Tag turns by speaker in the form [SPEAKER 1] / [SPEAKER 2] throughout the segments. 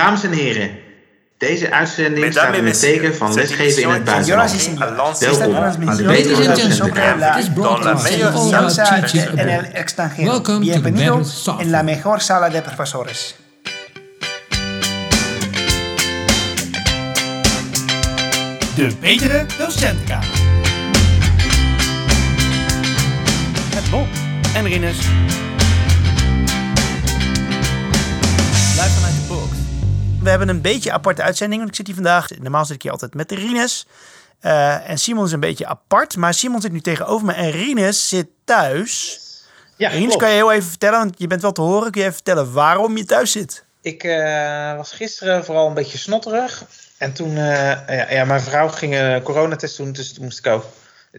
[SPEAKER 1] Dames en heren, deze uitzending staat in het teken van lesgeven in het buitenland. Welkom aan de
[SPEAKER 2] Ladies and gentlemen,
[SPEAKER 1] Wetenschapscentra.
[SPEAKER 2] this broadcast is all about teachers
[SPEAKER 3] en el
[SPEAKER 2] abroad.
[SPEAKER 3] extranjero.
[SPEAKER 2] Welcome to the
[SPEAKER 3] Bienvenido en la mejor sala de profesores.
[SPEAKER 4] De betere docentenkamer. Met Bob en Rinus.
[SPEAKER 3] We hebben een beetje aparte uitzending, want ik zit hier vandaag. Normaal zit ik hier altijd met de Rines. Eh, en Simon is een beetje apart, maar Simon zit nu tegenover me en Rines zit thuis.
[SPEAKER 5] Ja,
[SPEAKER 3] Rines,
[SPEAKER 5] klopt.
[SPEAKER 3] kan je heel even vertellen, want je bent wel te horen. Kun je even vertellen waarom je thuis zit?
[SPEAKER 5] Ik eh, was gisteren vooral een beetje snotterig. En toen, eh, ja, ja, mijn vrouw ging een coronatest doen, dus toen moest ik ook.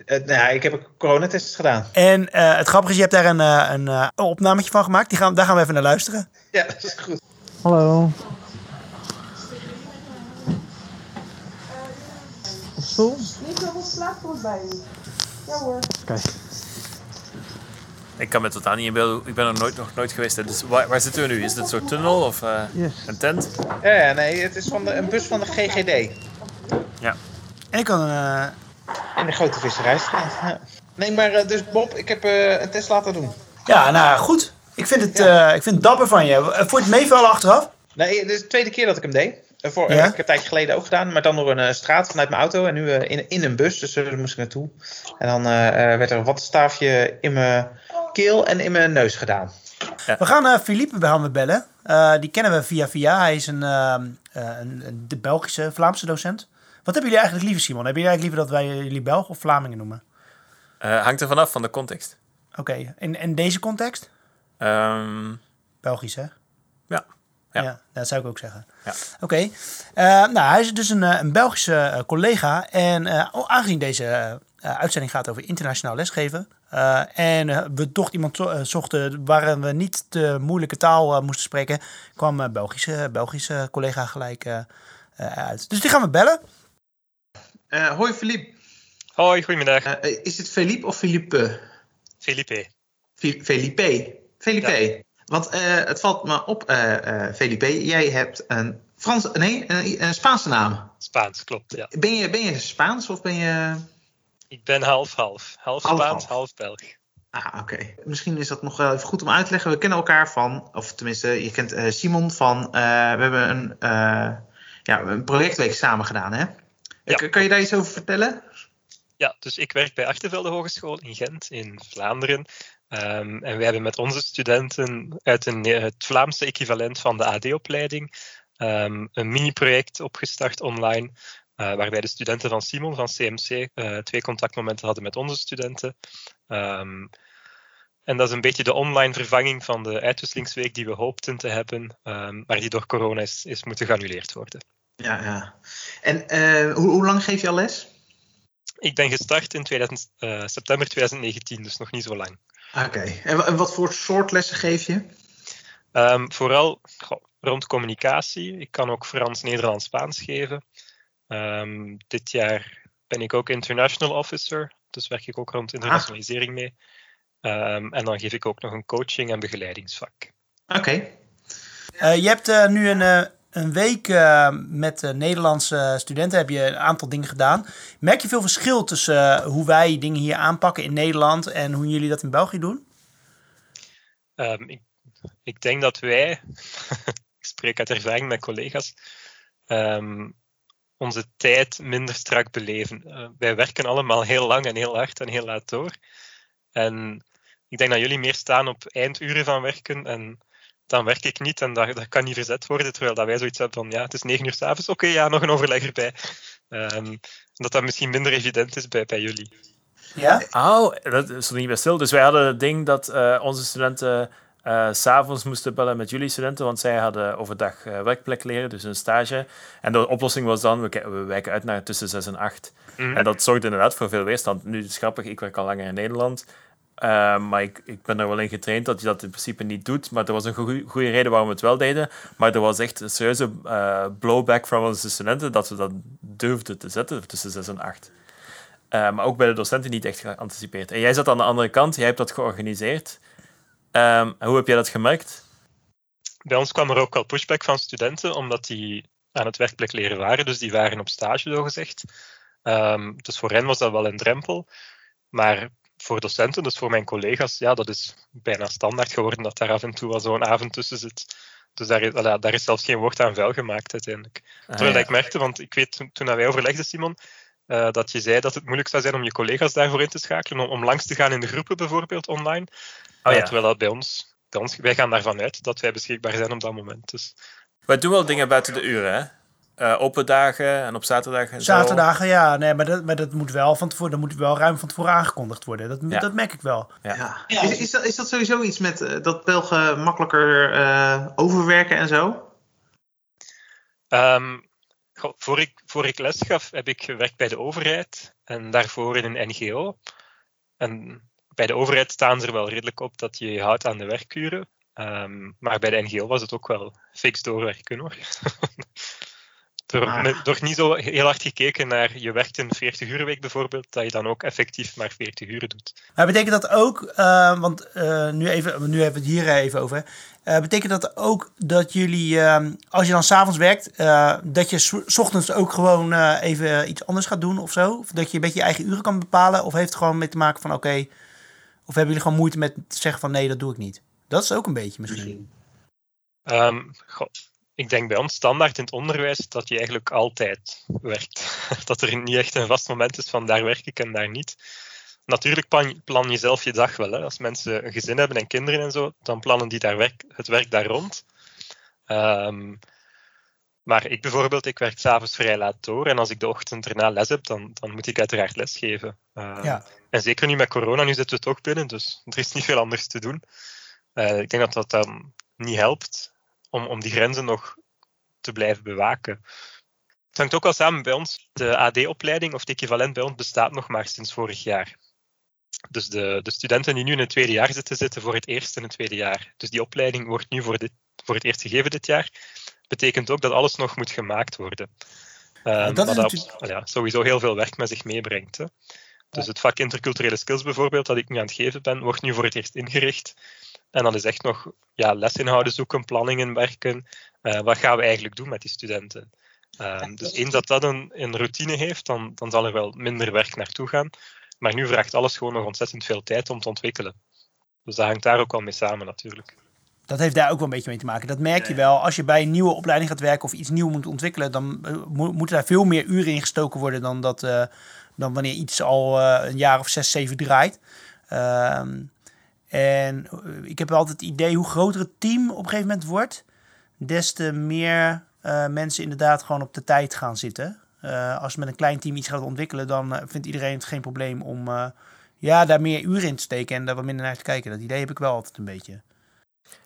[SPEAKER 5] Nou ja, ik heb een coronatest gedaan.
[SPEAKER 3] En eh, het grappige is, je hebt daar een, eh, een opnametje van gemaakt. Die gaan, daar gaan we even naar luisteren.
[SPEAKER 5] Ja, dat is goed.
[SPEAKER 6] Hallo.
[SPEAKER 7] Zoveel slaapgoed bij u. Ja hoor.
[SPEAKER 6] Kijk.
[SPEAKER 8] Ik kan me totaal niet inbeelden. Ik ben er nooit, nog nooit geweest. hè. Dus waar, waar zitten we nu? Is dit zo'n tunnel of eh,
[SPEAKER 6] Yes.
[SPEAKER 8] een tent?
[SPEAKER 5] Ja, ja, nee, het is van de, een bus van de GGD.
[SPEAKER 8] Ja.
[SPEAKER 3] En ik kan... eh,
[SPEAKER 5] In de grote visserijstraat. Ja. Nee, maar eh, dus Bob, ik heb eh, een test laten doen.
[SPEAKER 3] ja, nou goed. Ik vind het, eh, ik vind het dapper van je. Eh, Voor het meevallen achteraf?
[SPEAKER 5] Nee, dit is de tweede keer dat ik hem deed. Eh, Voor,
[SPEAKER 3] Ja?
[SPEAKER 5] heb ik een tijdje geleden ook gedaan, maar dan door een eh, straat vanuit mijn auto en nu eh, in, in een bus, dus eh, daar moest ik naartoe. En dan eh, eh, werd er een wattenstaafje in mijn keel en in mijn neus gedaan.
[SPEAKER 3] We gaan uh, Philippe gaan we bellen. Eh, die kennen we via via. Hij is een, ehm, eh, een, een de Belgische, Vlaamse docent. Wat hebben jullie eigenlijk liever, Simon? Hebben jullie eigenlijk liever dat wij jullie Belgen of Vlamingen noemen?
[SPEAKER 8] Eh, hangt er vanaf van de context.
[SPEAKER 3] Oké, in, in deze context?
[SPEAKER 8] Ehm,
[SPEAKER 3] Belgisch, hè?
[SPEAKER 8] ja.
[SPEAKER 3] Ja,
[SPEAKER 8] Ja.
[SPEAKER 3] dat zou ik ook zeggen.
[SPEAKER 8] Ja.
[SPEAKER 3] Oké. Eh, nou, hij is dus een, eh, een Belgische eh, collega. En aangezien deze uitzending gaat over internationaal lesgeven. eh, en we toch iemand zo- zochten waar we niet de moeilijke taal moesten spreken. kwam een Belgische, Belgische collega gelijk uit. Dus die gaan we bellen.
[SPEAKER 5] Eh, hoi Philippe,
[SPEAKER 9] Hoi, goedemiddag.
[SPEAKER 5] Is het Philippe of Philippe?
[SPEAKER 9] Felipe.
[SPEAKER 5] Fi- Felipe. Want eh, het valt me op, eh, Felipe, jij hebt een, Frans, nee, een, een Spaanse naam.
[SPEAKER 9] Spaans, klopt, ja.
[SPEAKER 5] Ben je, ben je Spaans of ben je...
[SPEAKER 9] Ik ben half-half. Half. Spaans, half Belg.
[SPEAKER 5] Ah, oké. Misschien is dat nog wel even goed om uit te leggen. We kennen elkaar van, of tenminste, je kent Simon van, we hebben een, ja, een projectweek samen gedaan, hè?
[SPEAKER 9] Ja.
[SPEAKER 5] Kan je daar iets over vertellen?
[SPEAKER 9] Ja, dus ik werk bij Achtervelde Hogeschool in Gent, in Vlaanderen. Ehm, en wij hebben met onze studenten uit het Vlaamse equivalent van de AD-opleiding ehm, een mini-project opgestart online. eh, waarbij de studenten van Simon van CMC eh, twee contactmomenten hadden met onze studenten. Ehm, en dat is een beetje de online vervanging van de uitwisselingsweek die we hoopten te hebben, maar die door corona is, is moeten geannuleerd worden.
[SPEAKER 5] Ja, ja. En eh, hoe, hoe lang geef je al les?
[SPEAKER 9] Ik ben gestart in 2000, eh, september 2019, dus nog niet zo lang.
[SPEAKER 5] Oké. En, wa- en wat voor soort lessen geef je?
[SPEAKER 9] Ehm, vooral goh, rond communicatie. Ik kan ook Frans, Nederlands, Spaans geven. Ehm, dit jaar ben ik ook international officer, dus werk ik ook rond internationalisering mee. Ehm, en dan geef ik ook nog een coaching en begeleidingsvak.
[SPEAKER 5] Oké.
[SPEAKER 3] Eh, je hebt eh, nu een, eh, een week eh, met Nederlandse studenten. Heb je een aantal dingen gedaan. Merk je veel verschil tussen eh, hoe wij dingen hier aanpakken in Nederland en hoe jullie dat in België doen?
[SPEAKER 9] Ehm, ik, ik denk dat wij, ik spreek uit ervaring met collega's, ehm, onze tijd minder strak beleven. Eh, wij werken allemaal heel lang en heel hard en heel laat door. En ik denk dat jullie meer staan op einduren van werken en dan werk ik niet en dat, dat kan niet verzet worden, terwijl dat wij zoiets hebben van ja, het is negen uur s'avonds, oké, ja, nog een overleg erbij. Ehm, dat dat misschien minder evident is bij, bij jullie.
[SPEAKER 3] Ja?
[SPEAKER 8] Oh, dat is niet bij stil. Dus wij hadden het ding dat eh, onze studenten eh, s s'avonds moesten bellen met jullie studenten, want zij hadden overdag eh, werkplek leren, dus een stage. En de oplossing was dan, we, we wijken uit naar tussen 6 en 8.
[SPEAKER 9] Mhm.
[SPEAKER 8] En dat zorgde inderdaad voor veel weerstand. Nu is het grappig, ik werk al langer in Nederland. Eh, maar ik, ben er wel in getraind dat je dat in principe niet doet. Maar er was een goede reden waarom we het wel deden. Maar er was echt een serieuze eh, blowback van onze studenten dat we dat durfden te zetten tussen 6 en 8. Eh, maar ook bij de docenten niet echt geanticipeerd. En jij zat aan de andere kant, jij hebt dat georganiseerd. Ehm, hoe heb jij dat gemerkt?
[SPEAKER 9] bij ons kwam er ook wel pushback van studenten, omdat die aan het werkplek leren waren. Dus die waren op stage, zo gezegd. Um, dus voor hen was dat wel een drempel. Maar voor docenten, dus voor mijn collega's, ja, dat is bijna standaard geworden dat daar af en toe wel zo'n avond tussen zit. Dus daar is, daar is zelfs geen woord aan vuil gemaakt uiteindelijk. Ah, Terwijl ik merkte, want ik weet toen, toen wij overlegden, Simon, uh, dat je zei dat het moeilijk zou zijn om je collega's daarvoor in te schakelen, om, om langs te gaan in de groepen bijvoorbeeld online. Oh, ja. uh, terwijl dat bij ons, bij ons, wij gaan daarvan uit dat wij beschikbaar zijn op dat moment. Dus.
[SPEAKER 8] Wij doen wel dingen buiten de uren, hè? Uh, open dagen en op zaterdagen.
[SPEAKER 3] Zaterdagen, ja. Nee, maar dat, maar dat moet wel van tevoren, dat moet wel ruim van tevoren aangekondigd worden. Dat, dat merk ik wel.
[SPEAKER 5] Ja. ja. Is, is, dat, is dat sowieso iets met uh, dat Belgen makkelijker uh, overwerken en zo?
[SPEAKER 9] Um, voor, ik, voor ik les gaf, heb ik gewerkt bij de overheid en daarvoor in een NGO. En bij de overheid staan ze er wel redelijk op dat je je houdt aan de werkuren. Um, maar bij de NGO was het ook wel fix doorwerken hoor. Door, ah. door niet zo heel hard gekeken naar je werkt een 40 uur week bijvoorbeeld, dat je dan ook effectief maar 40 uur doet.
[SPEAKER 3] Maar betekent dat ook, uh, want uh, nu, even, nu hebben we het hier even over, uh, betekent dat ook dat jullie, ehm, als je dan s'avonds werkt, dat je s ochtends ook gewoon even iets anders gaat doen of zo? Of dat je een beetje je eigen uren kan bepalen? Of heeft het gewoon mee te maken van oké, okay, of hebben jullie gewoon moeite met zeggen van nee, dat doe ik niet? Dat is ook een beetje misschien.
[SPEAKER 9] Um, ik denk bij ons standaard in het onderwijs dat je eigenlijk altijd werkt. Dat er niet echt een vast moment is van daar werk ik en daar niet. Natuurlijk plan, je zelf je dag wel. Hè. Als mensen een gezin hebben en kinderen en zo, dan plannen die daar werk, het werk daar rond. Um, maar ik bijvoorbeeld, ik werk s'avonds vrij laat door. En als ik de ochtend erna les heb, dan, dan moet ik uiteraard lesgeven. Uh, ja. En zeker nu met corona, nu zitten we toch binnen, dus er is niet veel anders te doen. Uh, ik denk dat dat dan niet helpt om, om die grenzen nog te blijven bewaken. Het hangt ook wel samen bij ons. De AD-opleiding, of het equivalent bij ons, bestaat nog maar sinds vorig jaar. Dus de, de studenten die nu in het tweede jaar zitten, zitten voor het eerste en het tweede jaar. Dus die opleiding wordt nu voor, dit, voor het eerst gegeven dit jaar. Betekent ook dat alles nog moet gemaakt worden. Um, dat, dat ja, sowieso heel veel werk met zich meebrengt. Hè. Dus het vak interculturele skills bijvoorbeeld, dat ik nu aan het geven ben, wordt nu voor het eerst ingericht. En dan is echt nog ja, lesinhouden zoeken, planningen werken. Uh, wat gaan we eigenlijk doen met die studenten? Uh, dus eens dat dat een, een routine heeft, dan, dan zal er wel minder werk naartoe gaan. Maar nu vraagt alles gewoon nog ontzettend veel tijd om te ontwikkelen. Dus dat hangt daar ook wel mee samen natuurlijk.
[SPEAKER 3] Dat heeft daar ook wel een beetje mee te maken. Dat merk je wel. Als je bij een nieuwe opleiding gaat werken of iets nieuws moet ontwikkelen, dan uh, moeten daar veel meer uren in gestoken worden dan, dat, uh, dan wanneer iets al uh, een jaar of zes, zeven draait. Ehm, en eh, ik heb altijd het idee, hoe groter het team op een gegeven moment wordt, des te meer uh, mensen inderdaad gewoon op de tijd gaan zitten. Uh, als je met een klein team iets gaat ontwikkelen, dan vindt iedereen het geen probleem om ja, daar meer uren in te steken en daar wat minder naar te kijken. Dat idee heb ik wel altijd een beetje.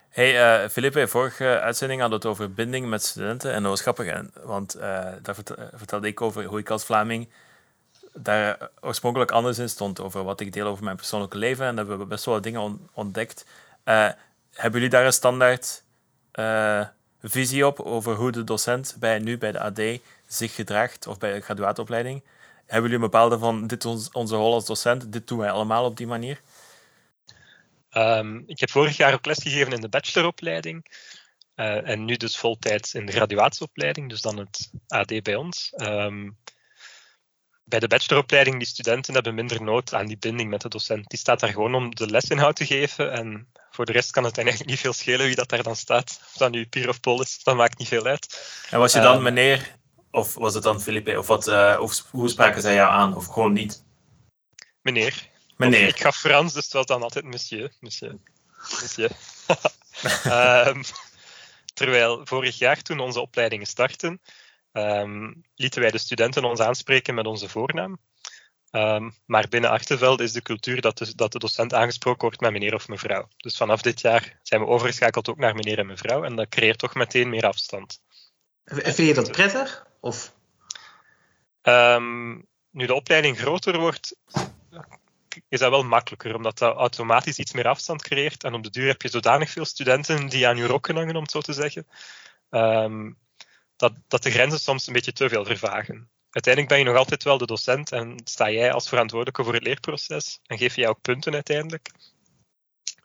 [SPEAKER 8] Hey, Felipe, vorige uitzending hadden we het over binding met studenten. En dat was grappig, want daar vertelde ik over hoe ik als Vlaming daar oorspronkelijk anders in stond over wat ik deel over mijn persoonlijke leven. En daar hebben we best wel dingen ontdekt. Uh, hebben jullie daar een standaard uh, visie op over hoe de docent bij, nu bij de AD zich gedraagt of bij de graduaatopleiding? Hebben jullie een bepaalde van dit is onze rol als docent, dit doen wij allemaal op die manier?
[SPEAKER 9] Um, ik heb vorig jaar ook lesgegeven in de bacheloropleiding. Uh, en nu dus voltijds in de graduatieopleiding, dus dan het AD bij ons. Um, bij de bacheloropleiding, die studenten hebben minder nood aan die binding met de docent. Die staat daar gewoon om de lesinhoud te geven. En voor de rest kan het eigenlijk niet veel schelen wie dat daar dan staat. Of dat nu Pier of Pol is, dat maakt niet veel uit.
[SPEAKER 8] En was je dan uh, meneer, of was het dan Philippe? Of, wat, uh, of hoe spraken zij jou aan? Of gewoon niet?
[SPEAKER 9] Meneer.
[SPEAKER 8] Meneer.
[SPEAKER 9] Of, ik gaf Frans, dus het was dan altijd monsieur. Monsieur. monsieur. um, terwijl vorig jaar, toen onze opleidingen startten, um, lieten wij de studenten ons aanspreken met onze voornaam. Um, maar binnen Achterveld is de cultuur dat de, dat de docent aangesproken wordt met meneer of mevrouw. Dus vanaf dit jaar zijn we overgeschakeld ook naar meneer en mevrouw. En dat creëert toch meteen meer afstand.
[SPEAKER 5] Vind je dat prettig? Of?
[SPEAKER 9] Um, nu de opleiding groter wordt, is dat wel makkelijker, omdat dat automatisch iets meer afstand creëert. En op de duur heb je zodanig veel studenten die aan je rokken hangen, om het zo te zeggen. Um, dat, dat de grenzen soms een beetje te veel vervagen. Uiteindelijk ben je nog altijd wel de docent en sta jij als verantwoordelijke voor het leerproces en geef je ook punten uiteindelijk.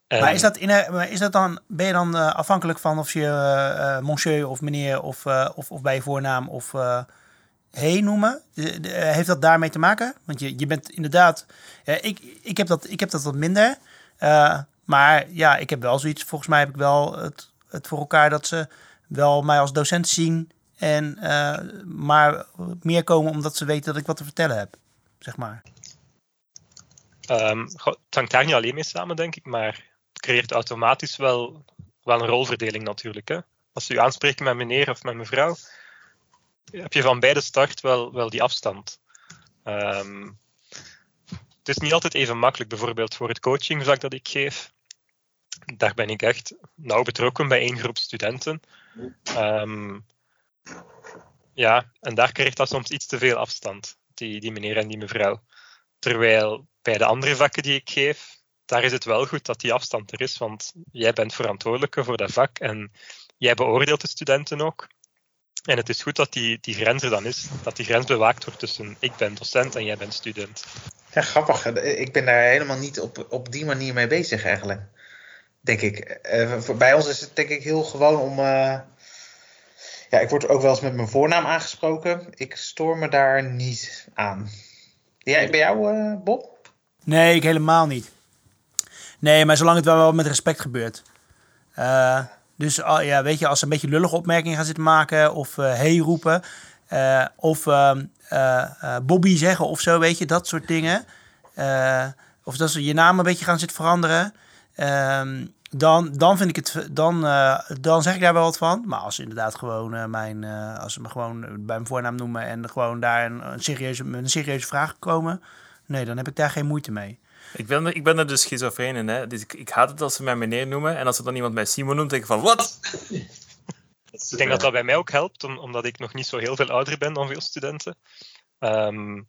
[SPEAKER 3] maar is dat, in, is dat dan, ben je dan afhankelijk van of je monsieur of meneer of, of, of bij je voornaam of hey noemen? heeft dat daarmee te maken? Want je, je bent inderdaad, ik, ik, heb dat, ik heb dat wat minder. maar ja, ik heb wel zoiets, volgens mij heb ik wel het, het voor elkaar dat ze wel mij als docent zien en maar meer komen omdat ze weten dat ik wat te vertellen heb, zeg maar.
[SPEAKER 9] Um, het hangt daar niet alleen mee samen, denk ik, maar het creëert automatisch wel, wel een rolverdeling natuurlijk. Hè? Als ze u aanspreken met meneer of met mevrouw, heb je van beide start wel, wel die afstand. Um, het is niet altijd even makkelijk, bijvoorbeeld voor het coachingvak dat ik geef. Daar ben ik echt nauw betrokken bij één groep studenten. Um, ja, en daar krijgt dat soms iets te veel afstand, die, die meneer en die mevrouw. Terwijl bij de andere vakken die ik geef, daar is het wel goed dat die afstand er is, want jij bent verantwoordelijke voor dat vak en jij beoordeelt de studenten ook. En het is goed dat die, die grens er dan is, dat die grens bewaakt wordt tussen ik ben docent en jij bent student.
[SPEAKER 5] Ja, grappig. Ik ben daar helemaal niet op, op die manier mee bezig eigenlijk. Denk ik. Eh, bij ons is het denk ik heel gewoon om. Uh, ja, ik word ook wel eens met mijn voornaam aangesproken. Ik stoor me daar niet aan. Ja, bij jou, uh, Bob?
[SPEAKER 3] Nee, ik helemaal niet. Nee, maar zolang het wel, wel met respect gebeurt. Uh, dus ja, weet je, als ze een beetje lullige opmerkingen gaan zitten maken of uh, hey roepen of ehm, Bobby zeggen of zo, weet je, dat soort dingen. of dat ze je naam een beetje gaan zitten veranderen. Ehm, dan, dan vind ik het, dan, dan zeg ik daar wel wat van. Maar als ze inderdaad gewoon mijn, als ze me gewoon bij mijn voornaam noemen en gewoon daar een, een serieuze, met een serieuze vraag komen, Nee, dan heb ik daar geen moeite mee.
[SPEAKER 8] Ik ben, ik ben er dus schizofreen in. Hè? Dus ik, ik haat het als ze mij meneer noemen. En als ze dan iemand mij Simon noemt, denk ik van, wat?
[SPEAKER 9] Ik denk dat dat bij mij ook helpt, omdat ik nog niet zo heel veel ouder ben dan veel studenten. Um,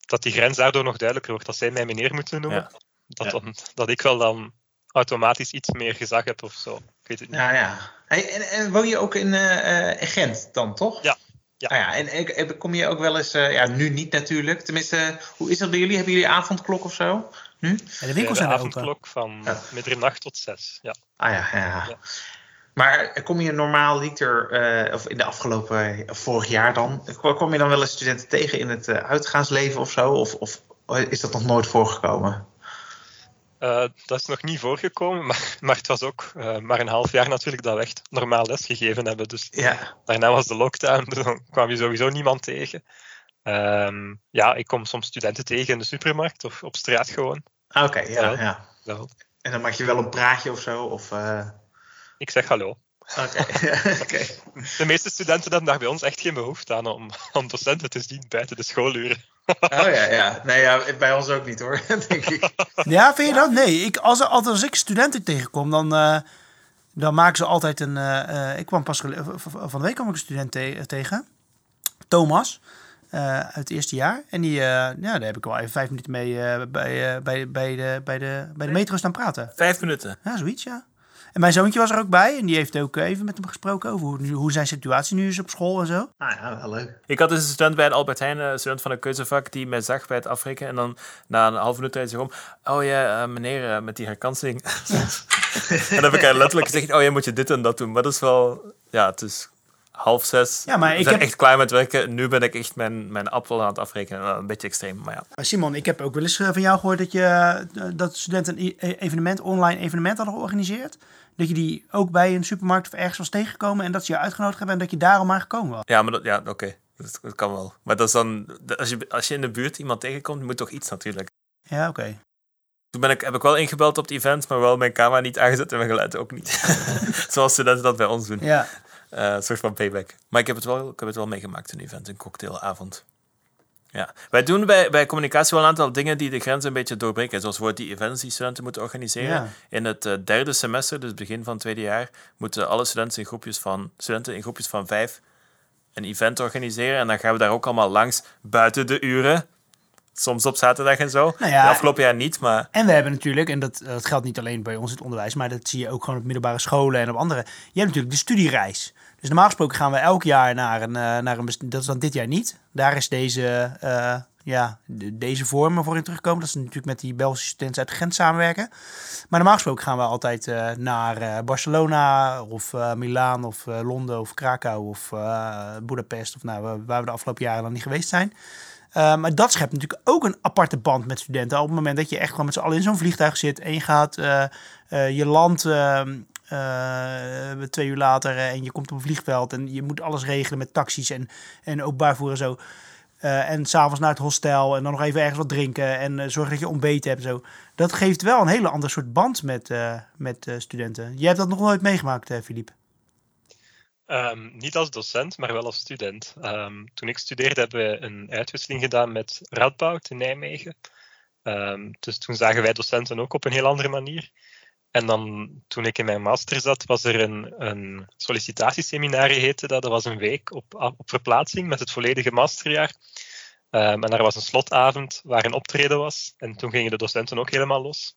[SPEAKER 9] dat die grens daardoor nog duidelijker wordt. Dat zij mij meneer moeten noemen. Dat, Dan, dat ik wel dan automatisch iets meer gezag heb of zo. Ik weet het niet.
[SPEAKER 5] Ja, ja. En, en woon je ook in, uh, Gent dan, toch?
[SPEAKER 9] Ja,
[SPEAKER 5] ja. Ah ja, en, kom je ook wel eens, uh, ja, nu niet natuurlijk. Tenminste, hoe is dat bij jullie? Hebben jullie avondklok of zo? Nu?
[SPEAKER 3] Ja, de winkels zijn
[SPEAKER 9] de avondklok van ja. middernacht tot zes. Ja.
[SPEAKER 5] Ah ja, ja. ja. Maar kom je normaal liter, uh, of in de afgelopen, vorig jaar dan, kom je dan wel eens studenten tegen in het uh, uitgaansleven of zo? Of, of is dat nog nooit voorgekomen?
[SPEAKER 9] Uh, dat is nog niet voorgekomen, maar, maar het was ook uh, maar een half jaar natuurlijk dat we echt normaal les gegeven hebben. Dus
[SPEAKER 5] ja.
[SPEAKER 9] daarna was de lockdown, dus dan kwam je sowieso niemand tegen. Um, ja, ik kom soms studenten tegen in de supermarkt of op straat gewoon.
[SPEAKER 5] Ah, oké, okay, ja, ja. En dan maak je wel een praatje of zo? Of, uh...
[SPEAKER 9] Ik zeg hallo.
[SPEAKER 5] Oké. Okay.
[SPEAKER 9] De meeste studenten hebben daar bij ons echt geen behoefte aan om, om docenten te zien buiten de schooluren.
[SPEAKER 5] Oh ja, ja. Nee, ja, bij ons ook niet hoor, denk ik.
[SPEAKER 3] Ja, vind je dat? Nee, ik, als, als, als ik studenten tegenkom, dan, uh, dan maken ze altijd een... Uh, ik kwam pas van de week kwam ik een student te tegen. Thomas, uh, uit het eerste jaar. En die, ja, daar heb ik wel even vijf minuten mee bij, bij, bij, de, bij, de, bij de metro staan praten.
[SPEAKER 8] Vijf minuten?
[SPEAKER 3] Ja, zoiets, ja. En mijn zoontje was er ook bij en die heeft ook even met hem gesproken over hoe, hoe zijn situatie nu is op school en zo.
[SPEAKER 5] Ah ja, wel leuk.
[SPEAKER 8] Ik had dus een student bij een Albert Heijn, een student van een keuzevak, die mij zag bij het afrekenen. En dan na een half minuut zei ze om, oh ja, uh, meneer, uh, met die herkansing. en dan heb ik haar letterlijk gezegd, oh ja, moet je dit en dat doen. Maar dat is wel, ja, het is half zes.
[SPEAKER 3] Ja, maar
[SPEAKER 8] ik
[SPEAKER 3] ben
[SPEAKER 8] heb... echt klaar met werken. Nu ben ik echt mijn, mijn appel aan het afrekenen. Een beetje extreem, maar ja.
[SPEAKER 3] Simon, ik heb ook wel eens van jou gehoord dat, je, dat studenten een evenement, online evenement hadden georganiseerd. Dat je die ook bij een supermarkt of ergens was tegengekomen en dat ze je uitgenodigd hebben en dat je daarom maar gekomen was.
[SPEAKER 8] Ja, maar dat, ja, oké. Dat, kan wel. Maar dat is dan, als je, als je in de buurt iemand tegenkomt, moet toch iets natuurlijk.
[SPEAKER 3] Ja, oké.
[SPEAKER 8] Toen ben ik, heb ik wel ingebeld op het event, maar wel mijn camera niet aangezet en mijn geluid ook niet. Zoals studenten dat bij ons doen.
[SPEAKER 3] Ja.
[SPEAKER 8] Uh, een soort van payback. Maar ik heb het wel, ik heb het wel meegemaakt, een event, een cocktailavond. Ja. Wij doen bij, bij communicatie wel een aantal dingen die de grenzen een beetje doorbreken. Zoals voor die events die studenten moeten organiseren. In het uh, derde semester, dus begin van het tweede jaar, moeten alle studenten in groepjes van, studenten in groepjes van vijf een event organiseren. En dan gaan we daar ook allemaal langs buiten de uren. Soms op zaterdag en zo. Nou ja, de afgelopen jaar niet, maar...
[SPEAKER 3] En we hebben natuurlijk, en dat, dat geldt niet alleen bij ons in het onderwijs... maar dat zie je ook gewoon op middelbare scholen en op andere... Je hebt natuurlijk de studiereis. Dus normaal gesproken gaan we elk jaar naar een, uh, naar een dat is dan dit jaar niet. Daar is deze, uh, ja, deze vormen voor in terugkomen. Dat is natuurlijk met die Belgische studenten uit Gent samenwerken. Maar normaal gesproken gaan we altijd uh, naar Barcelona of Milaan of Londen of Krakau of Budapest. Of nou, waar we de afgelopen jaren dan niet geweest zijn. maar dat schept natuurlijk ook een aparte band met studenten. Op het moment dat je echt gewoon met z'n allen in zo'n vliegtuig zit en je gaat je land ehm, twee uur later en je komt op een vliegveld en je moet alles regelen met taxis en, en openbaar voeren en zo. Uh, en s'avonds naar het hostel en dan nog even ergens wat drinken en uh, zorgen dat je ontbeten hebt. Zo. Dat geeft wel een hele ander soort band met, uh, met studenten. Jij hebt dat nog nooit meegemaakt, Filip?
[SPEAKER 9] Um, niet als docent, maar wel als student. Um, toen ik studeerde hebben we een uitwisseling gedaan met Radboud in Nijmegen. Um, dus toen zagen wij docenten ook op een heel andere manier. En dan, toen ik in mijn master zat, was er een, een sollicitatieseminarie, heette dat. Dat was een week op, op verplaatsing met het volledige masterjaar. Um, en daar was een slotavond waar een optreden was. En toen gingen de docenten ook helemaal los.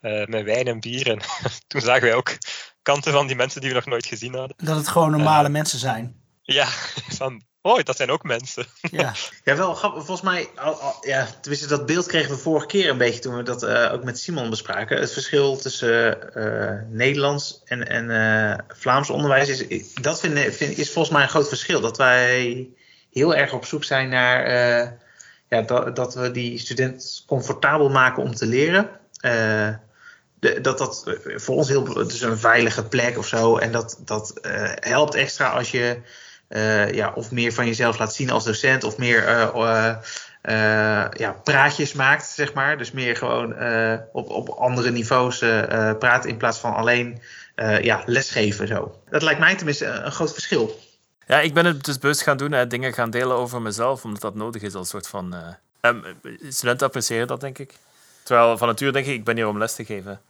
[SPEAKER 9] Uh, met wijn en bier. En toen zagen wij ook kanten van die mensen die we nog nooit gezien hadden.
[SPEAKER 3] Dat het gewoon normale uh, mensen zijn.
[SPEAKER 9] Ja, van Oh, dat zijn ook mensen.
[SPEAKER 5] Ja, ja wel Volgens mij, al, al, ja, tenminste, dat beeld kregen we vorige keer een beetje toen we dat uh, ook met Simon bespraken. Het verschil tussen uh, Nederlands en, en uh, Vlaams onderwijs is, dat vind, vind, is volgens mij een groot verschil. Dat wij heel erg op zoek zijn naar ja, dat, dat we die student comfortabel maken om te leren. De, dat dat voor ons heel dus een veilige plek of zo. En dat, dat helpt extra als je ja, of meer van jezelf laat zien als docent, of meer uh, ja, praatjes maakt, zeg maar. Dus meer gewoon op, op andere niveaus praten in plaats van alleen ja, lesgeven. Zo. Dat lijkt mij tenminste een groot verschil.
[SPEAKER 8] Ja, ik ben het dus bewust gaan doen, dingen gaan delen over mezelf, omdat dat nodig is als soort van. Um, studenten appreciëren dat, denk ik. Terwijl van nature denk ik, ik ben hier om les te geven.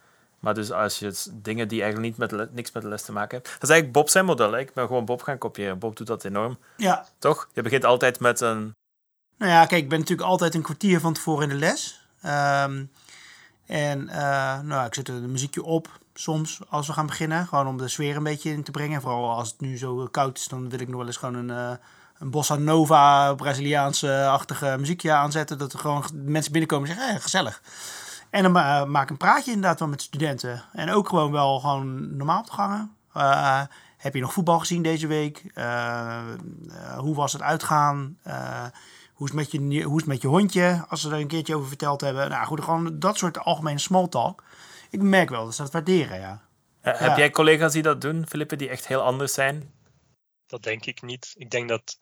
[SPEAKER 8] Maar dus als je dingen die eigenlijk niet met niks met de les te maken hebben. Dat is eigenlijk Bob zijn model. Hè? Ik ben gewoon Bob gaan kopiëren. Bob doet dat enorm.
[SPEAKER 3] Ja.
[SPEAKER 8] Toch? Je begint altijd met een...
[SPEAKER 3] Nou ja, kijk, ik ben natuurlijk altijd een kwartier van tevoren in de les. Um, en uh, nou, ik zet een muziekje op soms als we gaan beginnen. Gewoon om de sfeer een beetje in te brengen. Vooral als het nu zo koud is, dan wil ik nog wel eens gewoon een, uh, een bossa nova, Braziliaanse-achtige muziekje aanzetten. Dat er gewoon mensen binnenkomen en zeggen, hey, gezellig. En dan uh, maak een praatje inderdaad wel met studenten. En ook gewoon wel gewoon normaal op te gangen. Uh, heb je nog voetbal gezien deze week? Uh, hoe was het uitgaan? hoe, is het met je, hoe is het met je hondje? Als ze er een keertje over verteld hebben. Nou goed, gewoon dat soort algemene small talk. Ik merk wel dat ze dat waarderen, ja.
[SPEAKER 8] Heb jij collega's die dat doen, Filippe, die echt heel anders zijn?
[SPEAKER 9] Dat denk ik niet. Ik denk dat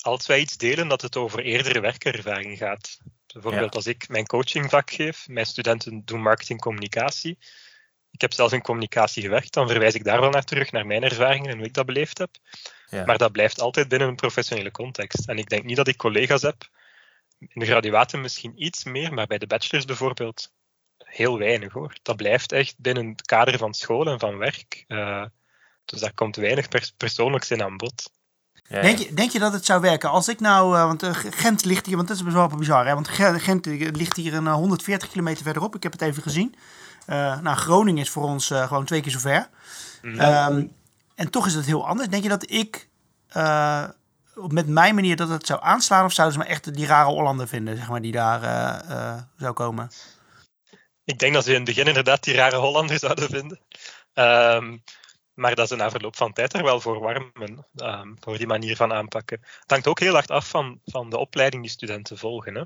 [SPEAKER 9] als wij iets delen, dat het over eerdere werkervaring gaat. Bijvoorbeeld als ik mijn coachingvak geef, mijn studenten doen marketing communicatie. Ik heb zelf in communicatie gewerkt, dan verwijs ik daar wel naar terug, naar mijn ervaringen en hoe ik dat beleefd heb. Ja. Maar dat blijft altijd binnen een professionele context. En ik denk niet dat ik collega's heb, in de graduaten misschien iets meer, maar bij de bachelors bijvoorbeeld heel weinig hoor. Dat blijft echt binnen het kader van school en van werk. Uh, dus daar komt weinig pers persoonlijks in aan bod.
[SPEAKER 3] Denk, je, denk je dat het zou werken? Als ik nou, uh, want uh, Gent ligt hier, want dat is best wel bizar, hè? want Gent ligt hier een 140 kilometer verderop. Ik heb het even gezien. Uh, nou, Groningen is voor ons gewoon twee keer zo ver. Mm. Um, en toch is het heel anders. Denk je dat ik met mijn manier dat het zou aanslaan, of zouden ze me echt die rare Hollander vinden, zeg maar, die daar zou komen?
[SPEAKER 9] Ik denk dat ze in het begin inderdaad die rare Hollander zouden vinden. Um, maar dat ze na verloop van tijd er wel voor warmen, um, voor die manier van aanpakken. Het hangt ook heel hard af van, van de opleiding die studenten volgen. Hè.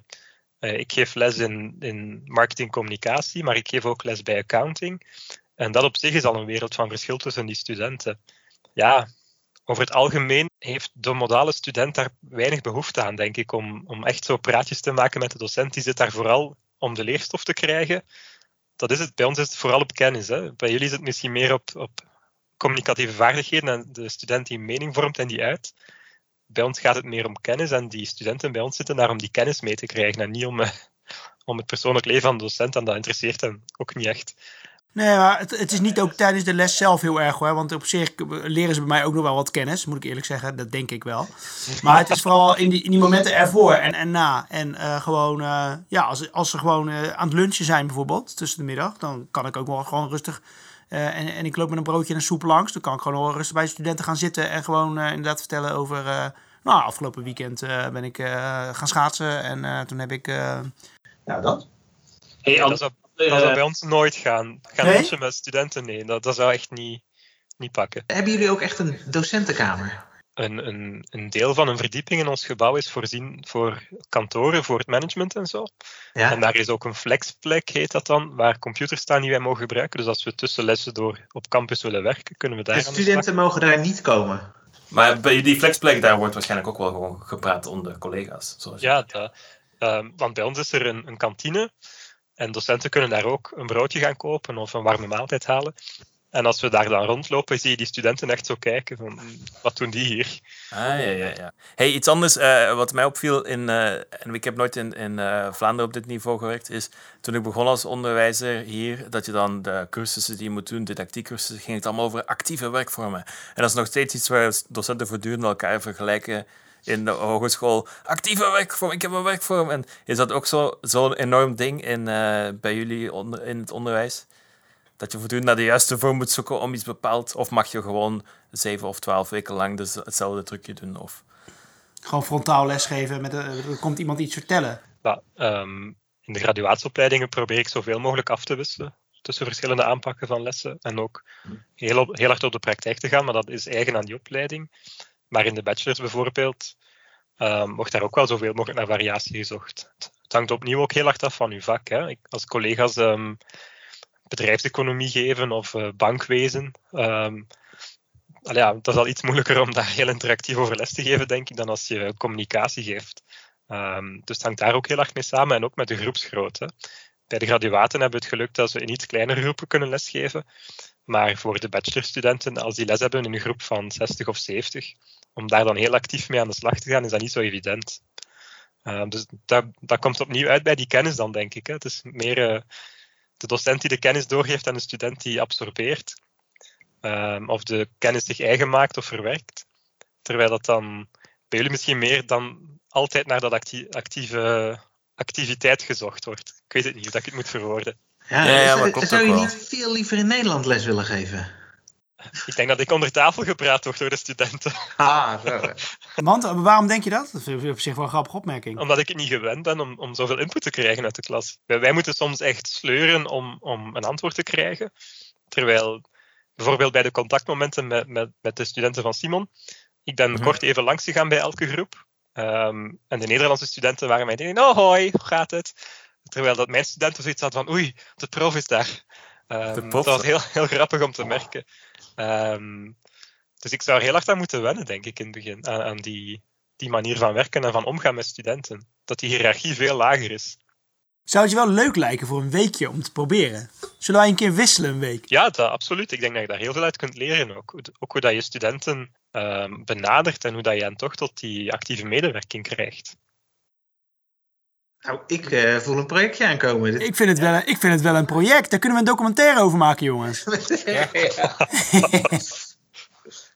[SPEAKER 9] Uh, ik geef les in, in marketingcommunicatie, maar ik geef ook les bij accounting. En dat op zich is al een wereld van verschil tussen die studenten. Ja, over het algemeen heeft de modale student daar weinig behoefte aan, denk ik, om, om echt zo praatjes te maken met de docent. Die zit daar vooral om de leerstof te krijgen. Dat is het. Bij ons is het vooral op kennis. Hè. Bij jullie is het misschien meer op, op communicatieve vaardigheden en de student die mening vormt en die uit. Bij ons gaat het meer om kennis en die studenten bij ons zitten daar om die kennis mee te krijgen en niet om, uh, om het persoonlijk leven van de docent en dat interesseert hen ook niet echt.
[SPEAKER 3] Nee, maar het, het, is niet ook tijdens de les zelf heel erg hoor. Want op zich leren ze bij mij ook nog wel wat kennis, moet ik eerlijk zeggen. Dat denk ik wel. Maar het is vooral in die, in die momenten ervoor en, en na. En uh, gewoon, uh, ja, als, als ze gewoon aan het lunchen zijn bijvoorbeeld, tussen de middag, dan kan ik ook wel gewoon rustig en, en ik loop met een broodje en een soep langs. Dan kan ik gewoon rustig bij de studenten gaan zitten en gewoon uh, inderdaad vertellen over. Uh, Nou, afgelopen weekend ben ik gaan schaatsen en toen heb ik...
[SPEAKER 5] nou, dat.
[SPEAKER 9] Hey, dat, zou, dat zou bij ons nooit gaan. Gaan nee? met studenten? Nee, dat, dat zou echt niet, niet pakken.
[SPEAKER 5] Hebben jullie ook echt een docentenkamer?
[SPEAKER 9] Een, een, een deel van een verdieping in ons gebouw is voorzien voor kantoren, voor het management en zo. Ja. En daar is ook een flexplek, heet dat dan, waar computers staan die wij mogen gebruiken. Dus als we tussen lessen door op campus willen werken, kunnen we daar.
[SPEAKER 5] De studenten mogen daar niet komen.
[SPEAKER 8] Maar bij die flexplek, daar wordt waarschijnlijk ook wel gewoon gepraat onder collega's. Zoals
[SPEAKER 9] ja, dat, uh, want bij ons is er een, een kantine. En docenten kunnen daar ook een broodje gaan kopen of een warme maaltijd halen. En als we daar dan rondlopen, zie je die studenten echt zo kijken van, wat doen die hier?
[SPEAKER 8] Ah, ja, ja, ja. Hey, iets anders uh, wat mij opviel, in, uh, en ik heb nooit in, in uh, Vlaanderen op dit niveau gewerkt, is toen ik begon als onderwijzer hier, dat je dan de cursussen die je moet doen, didactiekcursussen, ging het allemaal over actieve werkvormen. En dat is nog steeds iets waar docenten voortdurend elkaar vergelijken in de hogeschool. Actieve werkvorm, ik heb een werkvorm. En is dat ook zo'n zo enorm ding in, bij jullie in het onderwijs? Dat je voortdurend naar de juiste vorm moet zoeken om iets bepaald? Of mag je gewoon zeven of twaalf weken lang dus hetzelfde trucje doen? Of...
[SPEAKER 3] Gewoon frontaal lesgeven, met er komt iemand iets vertellen.
[SPEAKER 9] Ja, um, in de graduatieopleidingen probeer ik zoveel mogelijk af te wisselen tussen verschillende aanpakken van lessen. En ook heel, op, heel hard op de praktijk te gaan, maar dat is eigen aan die opleiding. Maar in de bachelors bijvoorbeeld um, wordt daar ook wel zoveel mogelijk naar variatie gezocht. Het hangt opnieuw ook heel hard af van uw vak. Hè. Ik, als collega's um, bedrijfseconomie geven of uh, bankwezen. Um, ja, dat is al iets moeilijker om daar heel interactief over les te geven, denk ik, dan als je communicatie geeft. Um, dus het hangt daar ook heel erg mee samen en ook met de groepsgrootte. Bij de graduaten hebben we het geluk dat we in iets kleinere groepen kunnen lesgeven. Maar voor de bachelorstudenten, als die les hebben in een groep van 60 of 70, om daar dan heel actief mee aan de slag te gaan, is dat niet zo evident. Um, dus dat, dat komt opnieuw uit bij die kennis dan, denk ik. Hè. Het is meer uh, de docent die de kennis doorgeeft aan de student die absorbeert. Um, of de kennis zich eigen maakt of verwerkt. Terwijl dat dan bij jullie misschien meer dan altijd naar dat actieve activiteit gezocht wordt. Ik weet het niet hoe dat ik het moet verwoorden.
[SPEAKER 5] Ja, ja, ja maar zou je niet veel liever in Nederland les willen geven?
[SPEAKER 9] Ik denk dat ik onder tafel gepraat word door de studenten.
[SPEAKER 5] Ah, zo.
[SPEAKER 3] Want waarom denk je dat? Dat is op zich wel een grappige opmerking.
[SPEAKER 9] Omdat ik het niet gewend ben om, om zoveel input te krijgen uit de klas. Wij, wij moeten soms echt sleuren om, om een antwoord te krijgen. Terwijl bijvoorbeeld bij de contactmomenten met, met, met de studenten van Simon, ik ben mhm. kort even langs gegaan bij elke groep. Um, en de Nederlandse studenten waren mij denken, oh hoi, hoe gaat het? Terwijl dat mijn studenten zoiets hadden van, oei, de prof is daar. Um, dat was heel, heel grappig om te merken. Um, dus ik zou er heel hard aan moeten wennen, denk ik, in het begin. Aan, aan, die, die manier van werken en van omgaan met studenten. Dat die hiërarchie veel lager is.
[SPEAKER 3] Zou het je wel leuk lijken voor een weekje om te proberen? Zullen wij een keer wisselen een week?
[SPEAKER 9] Ja, dat, absoluut. Ik denk dat je daar heel veel uit kunt leren ook. Ook hoe dat je studenten um, benadert en hoe dat je hen toch tot die actieve medewerking krijgt.
[SPEAKER 5] Nou, ik uh, voel een projectje aankomen.
[SPEAKER 3] Ik vind, het wel, ik vind het wel een project. Daar kunnen we een documentaire over maken, jongens.
[SPEAKER 5] ja.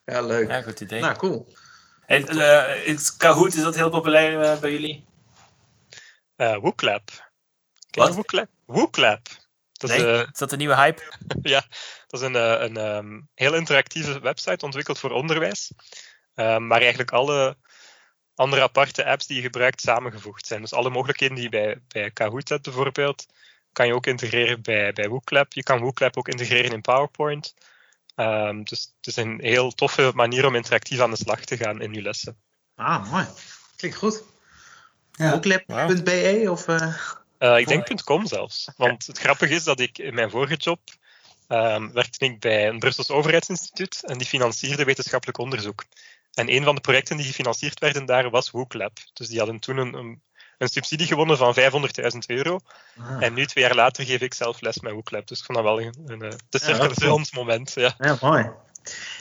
[SPEAKER 5] ja, leuk.
[SPEAKER 8] Ja, goed idee.
[SPEAKER 5] Nou, cool.
[SPEAKER 8] En, uh, is Kahoot, is dat heel populair uh, bij jullie?
[SPEAKER 9] Uh, Wooklab. Wat? Wooklab? Wooklab.
[SPEAKER 8] Dat nee, is, is, dat een nieuwe hype?
[SPEAKER 9] ja, dat is een, een um, heel interactieve website ontwikkeld voor onderwijs. Um, waar eigenlijk alle andere aparte apps die je gebruikt samengevoegd zijn. Dus alle mogelijkheden die je bij, bij Kahoot hebt bijvoorbeeld, kan je ook integreren bij, bij Wooklab. Je kan Wooklab ook integreren in PowerPoint. Um, dus het is een heel toffe manier om interactief aan de slag te gaan in je lessen.
[SPEAKER 5] Ah, mooi. Klinkt goed. Ja. Wooklab.be of... Uh...
[SPEAKER 9] Uh, ik denk .com zelfs. Want het grappige is dat ik in mijn vorige job um, werkte ik bij een Brussels overheidsinstituut en die financierde wetenschappelijk onderzoek. En een van de projecten die gefinancierd werden daar was WooClap. Dus die hadden toen een, een, een subsidie gewonnen van 500.000 euro. Ah. En nu, twee jaar later, geef ik zelf les met WooClap. Dus ik vond dat wel een, een, een ja, moment. Ja.
[SPEAKER 5] ja, mooi.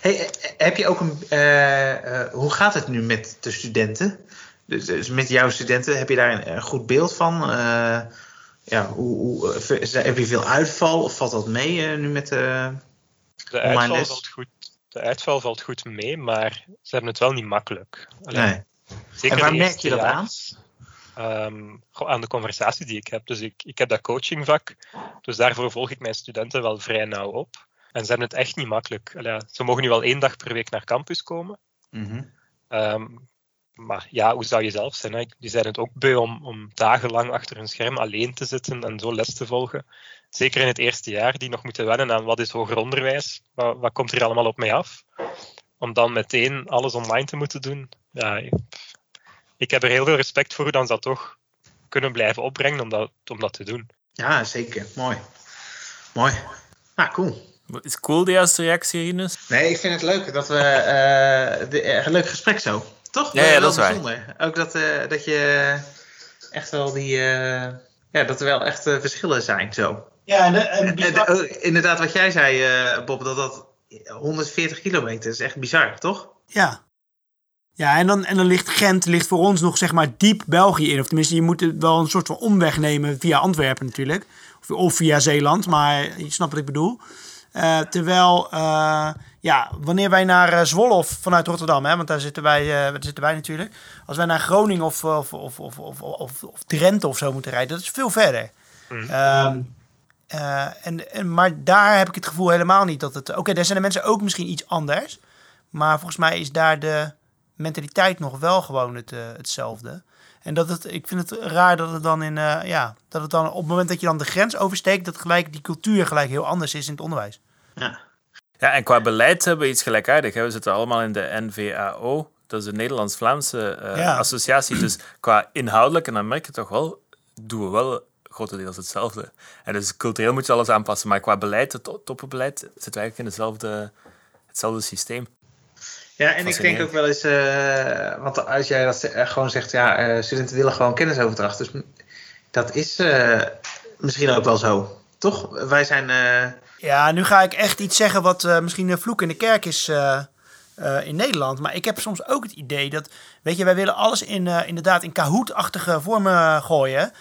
[SPEAKER 5] Hey, heb je ook een. Uh, uh, hoe gaat het nu met de studenten? Dus, dus, met jouw studenten, heb je daar een, een goed beeld van? Uh, ja, hoe, hoe, heb je veel uitval of valt dat mee nu met de,
[SPEAKER 9] de uitval valt goed de uitval valt goed mee, maar ze hebben het wel niet makkelijk.
[SPEAKER 5] nee. Zeker en waar merk je dat aan?
[SPEAKER 9] Um, aan de conversatie die ik heb. Dus ik, ik heb dat coachingvak, dus daarvoor volg ik mijn studenten wel vrij nauw op. En ze hebben het echt niet makkelijk. Allee, ze mogen nu wel één dag per week naar campus komen. Mm -hmm. um, maar ja, hoe zou je zelf zijn? Hè? Die zijn het ook beu om, om dagenlang achter een scherm alleen te zitten en zo les te volgen. Zeker in het eerste jaar, die nog moeten wennen aan wat is hoger onderwijs, wat, wat komt er allemaal op mij af. Om dan meteen alles online te moeten doen. Ja, ik heb er heel veel respect voor hoe dan ze dat toch kunnen blijven opbrengen om dat, om dat te doen.
[SPEAKER 5] Ja, zeker. Mooi. Mooi. Ah, cool.
[SPEAKER 8] Is cool de eerste reactie, Rinus?
[SPEAKER 5] Nee, ik vind het leuk dat we... Uh, de, een leuk gesprek zo. Toch?
[SPEAKER 8] Ja, ja dat is waar.
[SPEAKER 5] Ook dat, uh, dat je echt wel die... Uh, ja, dat er wel echt verschillen zijn zo.
[SPEAKER 3] Ja, en, de, en
[SPEAKER 5] oh, inderdaad wat jij zei, Bob, dat dat 140 kilometer is echt bizar, toch?
[SPEAKER 3] Ja. Ja, en dan, en dan ligt Gent ligt voor ons nog zeg maar diep België in. Of tenminste, je moet wel een soort van omweg nemen via Antwerpen natuurlijk. Of, of via Zeeland, maar je snapt wat ik bedoel. Uh, terwijl, uh, ja, wanneer wij naar uh, Zwolle of vanuit Rotterdam, hè, want daar zitten wij, daar zitten wij natuurlijk. Als wij naar Groningen of, of, of, of, of, of, of Drenthe of zo moeten rijden, dat is veel verder. Mm. En, en, maar daar heb ik het gevoel helemaal niet dat het... Oké, okay, daar zijn de mensen ook misschien iets anders. Maar volgens mij is daar de mentaliteit nog wel gewoon het, hetzelfde. En dat het, ik vind het raar dat het dan in, uh, ja, dat het dan op het moment dat je dan de grens oversteekt, dat gelijk die cultuur gelijk heel anders is in het onderwijs.
[SPEAKER 5] Ja.
[SPEAKER 8] Ja, en qua beleid hebben we iets gelijkaardigs. We zitten allemaal in de NVAO, dat is de Nederlands-Vlaamse uh, associatie. Dus qua inhoudelijk, en dan merk je toch wel, doen we wel grotendeels hetzelfde. En dus cultureel moet je alles aanpassen, maar qua beleid, het toppenbeleid, zitten we eigenlijk in hetzelfde, hetzelfde systeem.
[SPEAKER 5] Ja, en ik denk ook wel eens, uh, want als jij dat gewoon zegt, ja, uh, studenten willen gewoon kennisoverdracht. Dus dat is uh, misschien ook wel zo, toch? Wij zijn.
[SPEAKER 3] Ja, nu ga ik echt iets zeggen wat misschien een vloek in de kerk is in Nederland. Maar ik heb soms ook het idee dat, weet je, wij willen alles in, inderdaad in Kahoot-achtige vormen gooien.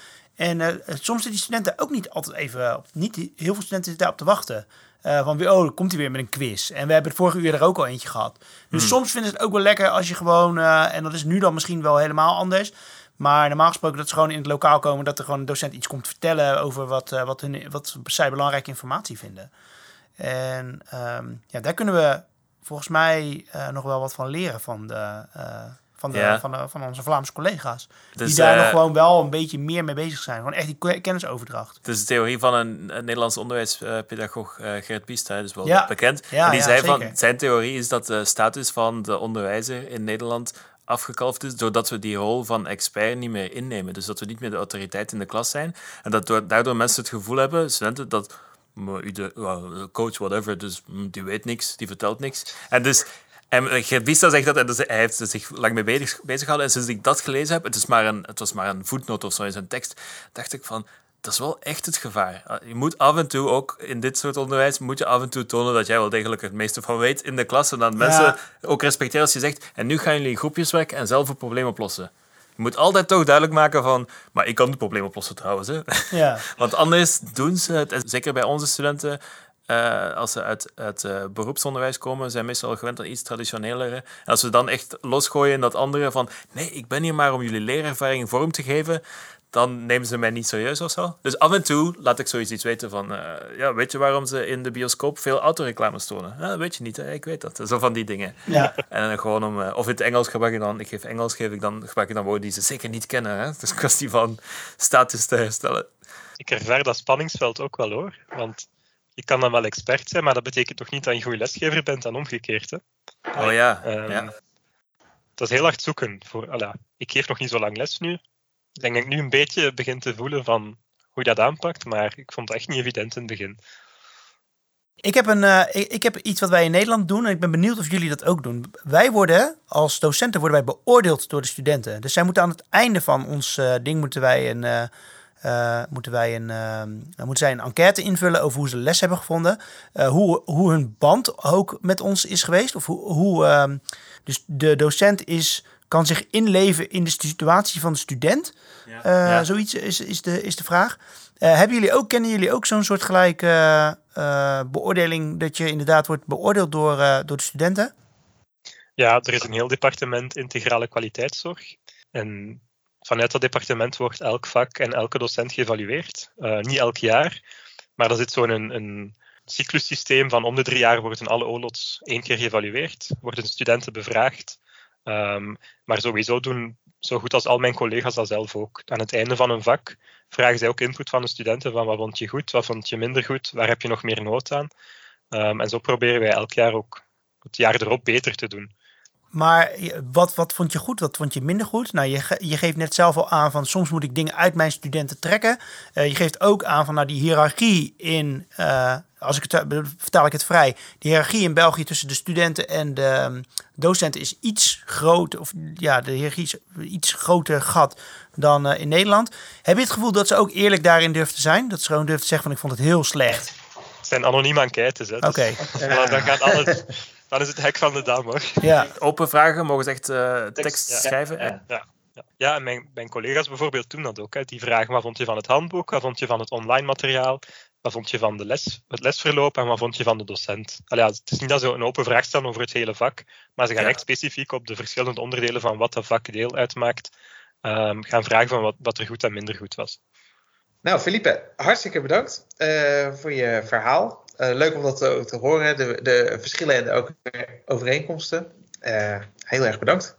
[SPEAKER 3] En soms zitten die studenten ook niet altijd even, niet heel veel studenten zitten daarop te wachten. Uh, van weer, oh, komt hij weer met een quiz. En we hebben het vorige uur er ook al eentje gehad. Dus hmm. soms vinden ze het ook wel lekker als je gewoon, uh, en dat is nu dan misschien wel helemaal anders. Maar normaal gesproken dat ze gewoon in het lokaal komen, dat er gewoon een docent iets komt vertellen over wat, uh, wat, hun, wat zij belangrijke informatie vinden. En um, ja, daar kunnen we volgens mij nog wel wat van leren van de, van, de, van, de, van onze Vlaamse collega's. die dus, daar nog eh, gewoon wel een beetje meer mee bezig zijn. Gewoon echt die kennisoverdracht.
[SPEAKER 8] Het is de theorie van een, een Nederlands onderwijspedagoog, uh, Gert hè, dus wel ja. bekend. Ja, en die zei van, zijn theorie is dat de status van de onderwijzer in Nederland afgekalfd is, doordat we die rol van expert niet meer innemen. Dus dat we niet meer de autoriteit in de klas zijn. En dat daardoor mensen het gevoel hebben, studenten, dat de coach, whatever, dus die weet niks, die vertelt niks. En dus en Gert Bista zegt dat, en hij heeft zich lang mee bezig, bezig gehouden. En sinds ik dat gelezen heb, het, is maar een, het was maar een voetnoot of zo in zijn tekst, dacht ik van, dat is wel echt het gevaar. Je moet af en toe ook in dit soort onderwijs, moet je af en toe tonen dat jij wel degelijk het meeste van weet in de klas. En dat mensen ook respecteren als je zegt, en nu gaan jullie in groepjes werken en zelf een probleem oplossen. Je moet altijd toch duidelijk maken van, maar ik kan het probleem oplossen trouwens. Hè.
[SPEAKER 3] Ja.
[SPEAKER 8] Want anders doen ze het, zeker bij onze studenten, uh, als ze uit het uh, beroepsonderwijs komen, zijn meestal gewend aan iets traditionelere. En als we dan echt losgooien in dat andere van nee, ik ben hier maar om jullie leerervaring vorm te geven, dan nemen ze mij niet serieus of zo. Dus af en toe laat ik zoiets iets weten van, uh, ja, weet je waarom ze in de bioscoop veel autoreclames tonen? Ja, weet je niet, hè? ik weet dat. Zo van die dingen.
[SPEAKER 3] Ja.
[SPEAKER 8] En gewoon om, of in het Engels gebruik ik dan, ik geef Engels, geef ik dan, gebruik ik dan woorden die ze zeker niet kennen. Hè? Het is een kwestie van status te herstellen.
[SPEAKER 9] Ik ervaar dat spanningsveld ook wel hoor, want je kan dan wel expert zijn, maar dat betekent toch niet dat je een goede lesgever bent en omgekeerd. Hè?
[SPEAKER 8] Oh ja. Um, ja.
[SPEAKER 9] Dat is heel hard zoeken. Voor, ala, ik geef nog niet zo lang les nu. Ik denk dat ik nu een beetje begin te voelen van hoe je dat aanpakt, maar ik vond het echt niet evident in het begin.
[SPEAKER 3] Ik heb, een, uh, ik, heb iets wat wij in Nederland doen en ik ben benieuwd of jullie dat ook doen. Wij worden als docenten worden wij beoordeeld door de studenten. Dus zij moeten aan het einde van ons uh, ding moeten wij een, uh, uh, moeten, wij een, uh, moeten zij een enquête invullen over hoe ze les hebben gevonden. Uh, hoe, hoe hun band ook met ons is geweest. Of hoe, hoe ehm, dus de docent is, kan zich inleven in de situatie van de student. Ja. Zoiets is, is, de, is de vraag. hebben jullie ook, kennen jullie ook zo'n soort gelijke beoordeling dat je inderdaad wordt beoordeeld door, door de studenten?
[SPEAKER 9] Ja, er is een heel departement integrale kwaliteitszorg. En vanuit dat departement wordt elk vak en elke docent geëvalueerd. Uh, niet elk jaar, maar er zit zo'n een, een cyclussysteem van om de drie jaar worden alle OLOTs één keer geëvalueerd, worden studenten bevraagd Ehm, maar sowieso doen zo goed als al mijn collega's dat zelf ook. Aan het einde van een vak vragen zij ook input van de studenten van wat vond je goed, wat vond je minder goed, waar heb je nog meer nood aan. Um, en zo proberen wij elk jaar ook het jaar erop beter te doen.
[SPEAKER 3] Maar wat, wat vond je goed, wat vond je minder goed? Nou, je, je geeft net zelf al aan van soms moet ik dingen uit mijn studenten trekken. Uh, je geeft ook aan van nou, die hiërarchie in, uh, als ik het vertaal ik het vrij, die hiërarchie in België tussen de studenten en de um, docenten is iets groter, of ja, de hiërarchie is iets groter gat dan uh, in Nederland. Heb je het gevoel dat ze ook eerlijk daarin durven te zijn? Dat ze gewoon durven te zeggen van ik vond het heel slecht.
[SPEAKER 9] Het zijn anoniem enquêtes. Oké.
[SPEAKER 3] Okay.
[SPEAKER 9] Dus, dan gaat alles dan is het hek van de dam hoor.
[SPEAKER 3] Ja.
[SPEAKER 8] Open vragen, mogen ze echt uh, tekst, schrijven?
[SPEAKER 9] Ja, ja. ja. ja en mijn, mijn, collega's bijvoorbeeld doen dat ook. Hè. Die vragen wat vond je van het handboek, wat vond je van het online materiaal, wat vond je van de les, het lesverloop en wat vond je van de docent. Allee, het is niet dat ze een open vraag stellen over het hele vak, maar ze gaan echt specifiek op de verschillende onderdelen van wat dat vak deel uitmaakt, um, gaan vragen van wat, wat er goed en minder goed was.
[SPEAKER 5] Nou, Felipe, hartstikke bedankt uh, voor je verhaal. Uh, leuk om dat te, te horen, de, de, verschillen en de ook overeenkomsten. Uh, heel erg bedankt.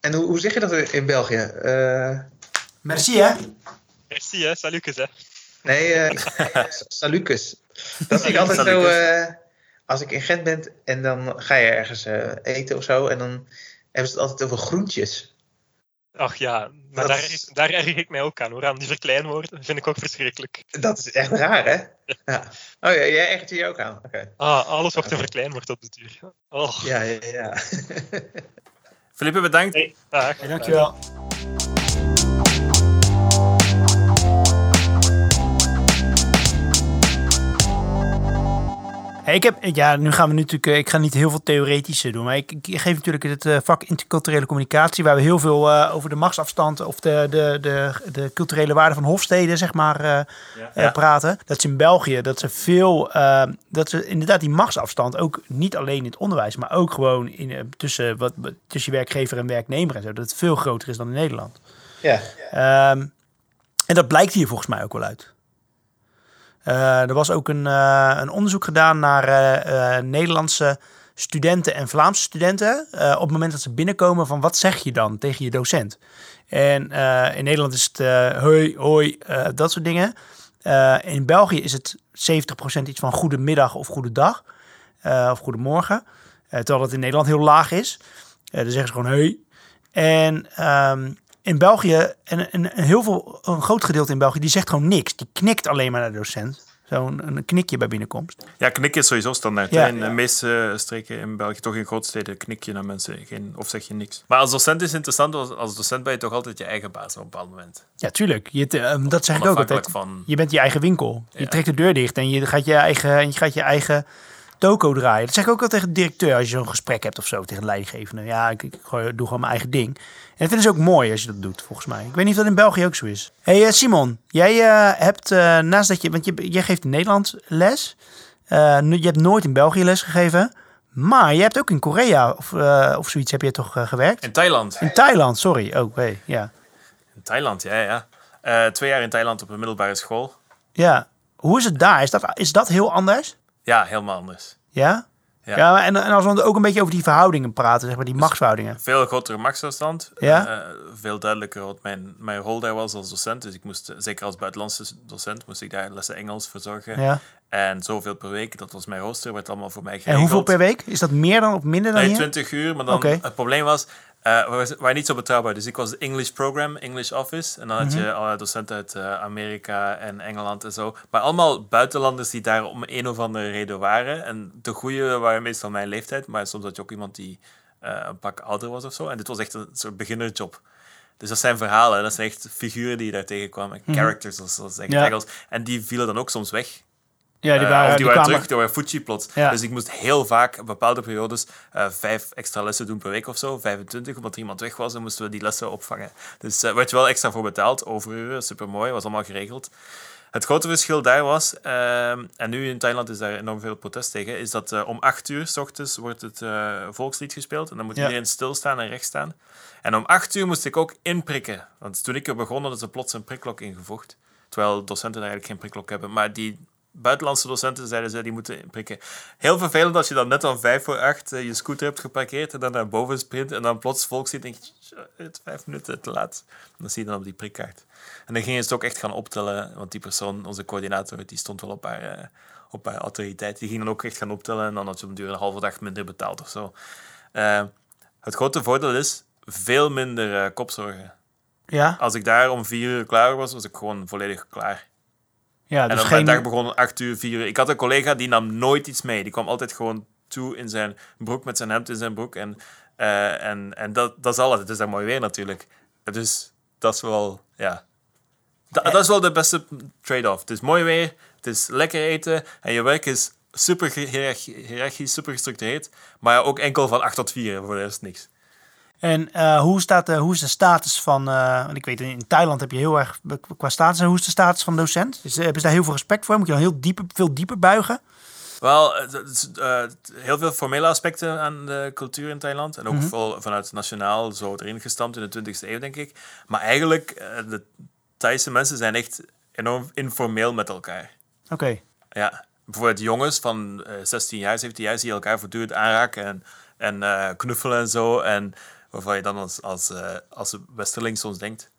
[SPEAKER 5] En hoe, hoe zeg je dat in België? Uh,
[SPEAKER 3] Merci, hè?
[SPEAKER 9] Merci, hè? Salucus, hè?
[SPEAKER 5] Nee, salucus. Dat ik altijd zo. als ik in Gent ben en dan ga je ergens eten of zo. En dan hebben ze het altijd over groentjes.
[SPEAKER 9] Ach ja, maar daar, is... daar erg ik mij ook aan hoor. Aan die verkleinwoorden vind ik ook verschrikkelijk.
[SPEAKER 5] Dat is echt raar, hè? Ja. Oh ja, jij ergert je ook aan. Okay.
[SPEAKER 9] Ah, alles wordt een verkleinwoord op de duur. Oh.
[SPEAKER 5] Ja, ja, ja.
[SPEAKER 8] Felipe, bedankt.
[SPEAKER 9] Hey, dag.
[SPEAKER 3] Hey, dankjewel. Ik heb, ja, nu gaan we natuurlijk, eh, ik ga niet heel veel theoretische doen, maar ik, ik geef natuurlijk het eh, vak interculturele communicatie, waar we heel veel uh, over de machtsafstand of de, de, de, de culturele waarde van hofsteden, zeg maar, uh, ja. praten. Dat is in België, dat ze veel, dat ze inderdaad die machtsafstand ook niet alleen in het onderwijs, maar ook gewoon in, tussen, wat, tussen werkgever en werknemer en zo, dat het veel groter is dan in Nederland.
[SPEAKER 5] Ja.
[SPEAKER 3] Um, en dat blijkt hier volgens mij ook wel uit. Uh, er was ook een, uh, een onderzoek gedaan naar uh, Nederlandse studenten en Vlaamse studenten. op het moment dat ze binnenkomen van wat zeg je dan tegen je docent? En in Nederland is het hoi, hoi, dat soort dingen. in België is het 70% iets van goedemiddag of goedendag. of goedemorgen. terwijl dat in Nederland heel laag is. dan zeggen ze gewoon hoi. En um, in België, en, en, heel veel, een groot gedeelte in België, die zegt gewoon niks. Die knikt alleen maar naar de docent. Zo'n een knikje bij binnenkomst.
[SPEAKER 8] Ja, knikken is sowieso standaard. Ja. In de meeste streken in België, toch in grootsteden, knik je naar mensen geen, of zeg je niks. Maar als docent is het interessant, als docent ben je toch altijd je eigen baas op een bepaald moment.
[SPEAKER 3] Ja, tuurlijk. Je, uh, dat zeg ik ook altijd. Van... Je bent je eigen winkel. Je trekt de deur dicht en je gaat je eigen, en je gaat je eigen toko draaien. Dat zeg ik ook al tegen de directeur als je zo'n gesprek hebt of zo, tegen de leidinggevende. Ja, ik, ik, doe gewoon mijn eigen ding. En dat vinden ze ook mooi als je dat doet, volgens mij. Ik weet niet of dat in België ook zo is. hey, uh, Simon, jij uh, hebt uh, naast dat je, want je, jij geeft in Nederland les. je hebt nooit in België les gegeven. Maar je hebt ook in Korea of, of zoiets heb je toch gewerkt?
[SPEAKER 8] In Thailand.
[SPEAKER 3] In Thailand, sorry. Oh, hey, ja.
[SPEAKER 8] In Thailand, ja, ja. twee jaar in Thailand op een middelbare school.
[SPEAKER 3] Ja. Hoe is het daar? Is dat, is dat heel anders?
[SPEAKER 8] Ja, helemaal anders.
[SPEAKER 3] Ja? Ja, ja en, en als we ook een beetje over die verhoudingen praten, zeg maar, die dus machtsverhoudingen.
[SPEAKER 8] Veel grotere machtsafstand.
[SPEAKER 3] Ja?
[SPEAKER 8] Uh, veel duidelijker wat mijn, mijn rol daar was als docent. Dus ik moest, zeker als buitenlandse docent, moest ik daar lessen Engels verzorgen.
[SPEAKER 3] Ja.
[SPEAKER 8] En zoveel per week, dat was mijn rooster, werd allemaal voor mij geregeld.
[SPEAKER 3] En hoeveel per week? Is dat meer dan of minder dan
[SPEAKER 8] Nee, 20 uur. Maar dan, okay. het probleem was, uh, we waren niet zo betrouwbaar. Dus ik was de English Program, English Office. En dan had je mm -hmm. docenten uit uh, Amerika en Engeland en zo. Maar allemaal buitenlanders die daar om een of andere reden waren. En de goede waren meestal mijn leeftijd. Maar soms had je ook iemand die uh, een pak ouder was of zo. En dit was echt een soort beginnerjob. Dus dat zijn verhalen, dat zijn echt figuren die je daar tegenkwamen. Mm -hmm. Characters, zoals ze zeggen. Ja. En die vielen dan ook soms weg.
[SPEAKER 3] Ja, die waren,
[SPEAKER 8] uh, of die,
[SPEAKER 3] die
[SPEAKER 8] waren
[SPEAKER 3] kwamen...
[SPEAKER 8] terug, waren Fuji plots. Ja. Dus ik moest heel vaak bepaalde periodes uh, vijf extra lessen doen per week of zo, 25, omdat er iemand weg was en moesten we die lessen opvangen. Dus uh, werd je wel extra voor betaald, overuren, super mooi, was allemaal geregeld. Het grote verschil daar was, uh, en nu in Thailand is daar enorm veel protest tegen, is dat om acht uur s ochtends wordt het volkslied gespeeld en dan moet ja. iedereen stilstaan en recht staan. En om acht uur moest ik ook inprikken, want toen ik er begon hadden ze plots een prikklok ingevoegd. Terwijl docenten eigenlijk geen prikklok hebben, maar die buitenlandse docenten zeiden ze die moeten prikken. Heel vervelend als je dan net om vijf voor acht je scooter hebt geparkeerd en dan naar boven sprint en dan plots volk ziet en denk je, het vijf minuten te laat. Dan zie je dan op die prikkaart. En dan ging je het ook echt gaan optellen, want die persoon, onze coördinator, die stond wel op haar, op haar autoriteit. Die ging dan ook echt gaan optellen en dan had je duur een halve dag minder betaald of zo. het grote voordeel is veel minder kopzorgen.
[SPEAKER 3] Ja?
[SPEAKER 8] Als ik daar om vier uur klaar was, was ik gewoon volledig klaar.
[SPEAKER 3] Ja,
[SPEAKER 8] dus
[SPEAKER 3] en
[SPEAKER 8] dan
[SPEAKER 3] geen...
[SPEAKER 8] dag begon acht uur, vier uur. Ik had een collega die nam nooit iets mee. Die kwam altijd gewoon toe in zijn broek met zijn hemd in zijn broek. En, uh, en, en dat, dat is alles. Het is dan mooi weer natuurlijk. Dus dat is wel, ja. Dat, dat is wel de beste trade-off. Het is mooi weer, het is lekker eten en je werk is super hiërarchisch, super gestructureerd. Maar ook enkel van 8 tot 4, voor de rest niks.
[SPEAKER 3] En uh, hoe, staat, uh, hoe is de status van, uh, want ik weet in Thailand heb je heel erg qua status, hoe is de status van docent? Is, hebben ze daar heel veel respect voor? Moet je dan heel veel dieper buigen?
[SPEAKER 8] Wel, heel veel formele aspecten aan de cultuur in Thailand. En ook mm -hmm. vanuit nationaal zo erin gestampt in de 20e eeuw, denk ik. Maar eigenlijk, de Thaise mensen zijn echt enorm informeel met elkaar.
[SPEAKER 3] Oké. Okay.
[SPEAKER 8] Ja, bijvoorbeeld jongens van 16 jaar, 17 jaar, zie je elkaar voortdurend aanraken en, en knuffelen en zo. En waarvan je dan als, als, uh, als westerling soms denkt,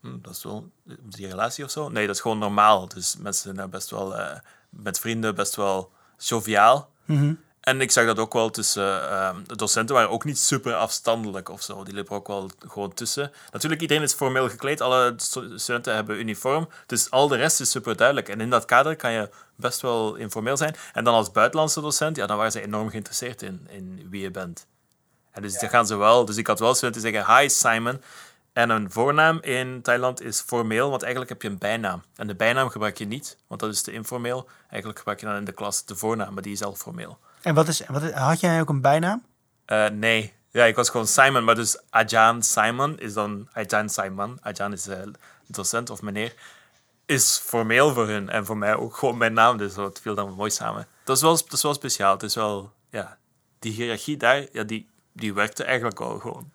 [SPEAKER 8] hm, dat is wel die relatie of zo. Nee, dat is gewoon normaal. Dus mensen zijn best wel uh, met vrienden best wel joviaal.
[SPEAKER 3] Mm -hmm.
[SPEAKER 8] En ik zag dat ook wel tussen uh, de docenten waren ook niet super afstandelijk of zo. Die liepen ook wel gewoon tussen. Natuurlijk, iedereen is formeel gekleed. Alle studenten hebben uniform. Dus al de rest is super duidelijk. En in dat kader kan je best wel informeel zijn. En dan als buitenlandse docent, ja, dan waren ze enorm geïnteresseerd in, in wie je bent. En dus gaan ze wel. Dus ik had wel studenten zeggen: Hi Simon. En een voornaam in Thailand is formeel, want eigenlijk heb je een bijnaam. En de bijnaam gebruik je niet, want dat is te informeel. Eigenlijk gebruik je dan in de klas de voornaam, maar die is al formeel.
[SPEAKER 3] En wat is, wat is, had jij ook een bijnaam?
[SPEAKER 8] Uh, nee. Ja, ik was gewoon Simon, maar dus Ajahn Simon is dan Ajahn Simon. Ajahn is uh, docent of meneer. Is formeel voor hun en voor mij ook gewoon mijn naam, dus dat viel dan mooi samen. Dat is wel, dat is wel speciaal. Het is wel, ja, die hiërarchie daar, ja, die, die werkte eigenlijk al gewoon.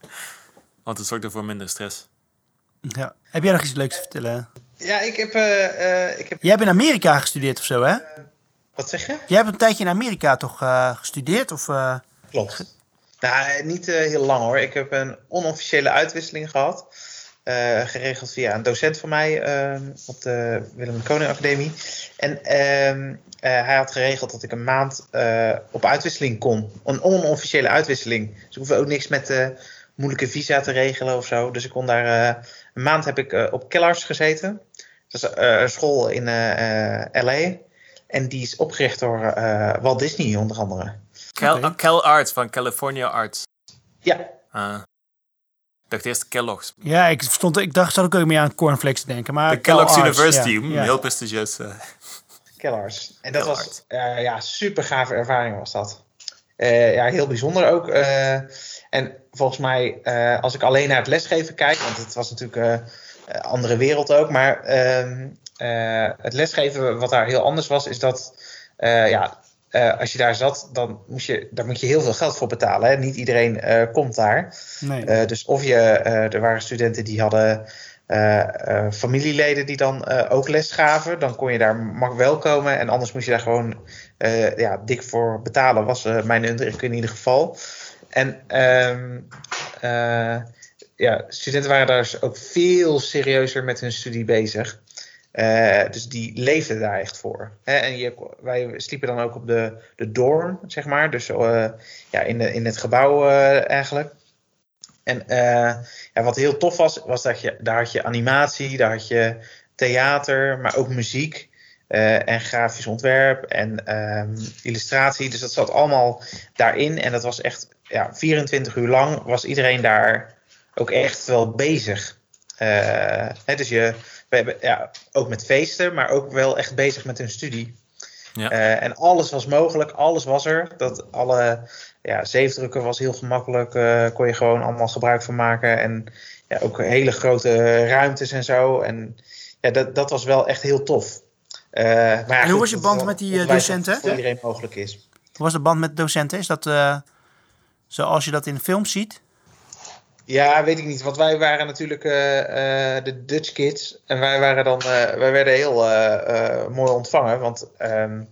[SPEAKER 8] Want het zorgde voor minder stress.
[SPEAKER 3] Ja. Heb jij nog iets leuks te vertellen?
[SPEAKER 5] Ja, ik heb... Uh, uh, ik heb...
[SPEAKER 3] Jij hebt in Amerika gestudeerd of zo, hè?
[SPEAKER 5] Uh, wat zeg je?
[SPEAKER 3] Jij hebt een tijdje in Amerika toch gestudeerd? Of,
[SPEAKER 5] Klopt. Nou, niet heel lang hoor. Ik heb een onofficiële uitwisseling gehad. Geregeld via een docent van mij op de Willem de Koning Academie. En ehm, hij had geregeld dat ik een maand op uitwisseling kon. Een onofficiële uitwisseling. Dus ik hoefde ook niks met moeilijke visa te regelen of zo. Dus ik kon daar. een maand heb ik op Kellars gezeten. Dat is een school in LA. En die is opgericht door Walt Disney onder andere.
[SPEAKER 8] Cal, okay. Cal Arts van California Arts.
[SPEAKER 5] Ja.
[SPEAKER 8] Ik dacht eerst Kellogg's.
[SPEAKER 3] Ja, ik, stond, ik dacht, zat ik ook meer aan cornflakes te denken. Maar
[SPEAKER 8] de Kellogg's Arts, University, ja, ja. heel prestigieus. Uh.
[SPEAKER 5] Kellars. En dat was uh, ja, super gave ervaring was dat. Uh, ja, heel bijzonder ook. Uh, en volgens mij, uh, als ik alleen naar het lesgeven kijk, want het was natuurlijk een andere wereld ook, maar ehm, het lesgeven wat daar heel anders was, is dat ja, als je daar zat, dan moest je, daar moet je heel veel geld voor betalen. Hè? Niet iedereen komt daar.
[SPEAKER 3] Nee.
[SPEAKER 5] dus of je, er waren studenten die hadden familieleden die dan ook les gaven. Dan kon je daar mag wel komen en anders moest je daar gewoon ja, dik voor betalen, was mijn indruk in ieder geval. En um, ja, studenten waren daar dus ook veel serieuzer met hun studie bezig. Dus die leefden daar echt voor. Hè? En je, wij sliepen dan ook op de, de dorm, zeg maar. Dus ja, in, de, in het gebouw eigenlijk. En ja, wat heel tof was, was dat je daar had je animatie, daar had je theater, maar ook muziek en grafisch ontwerp en um, illustratie. Dus dat zat allemaal daarin. En dat was echt ja, 24 uur lang was iedereen daar ook echt wel bezig. Hè, dus je, we hebben ja, ook met feesten, maar ook wel echt bezig met hun studie.
[SPEAKER 8] Ja.
[SPEAKER 5] Uh, en alles was mogelijk, alles was er. Dat alle ja, zeefdrukken was heel gemakkelijk, uh, kon je gewoon allemaal gebruik van maken. En ja, ook hele grote ruimtes en zo. En ja, dat, dat was wel echt heel tof. Uh, maar ja,
[SPEAKER 3] en hoe goed, was je band met die docenten?
[SPEAKER 5] Voor iedereen mogelijk is.
[SPEAKER 3] Hoe was de band met docenten? Is dat zoals je dat in de film ziet?
[SPEAKER 5] Ja, weet ik niet. Want wij waren natuurlijk de Dutch Kids. En wij, waren dan, wij werden heel mooi ontvangen. Want ehm,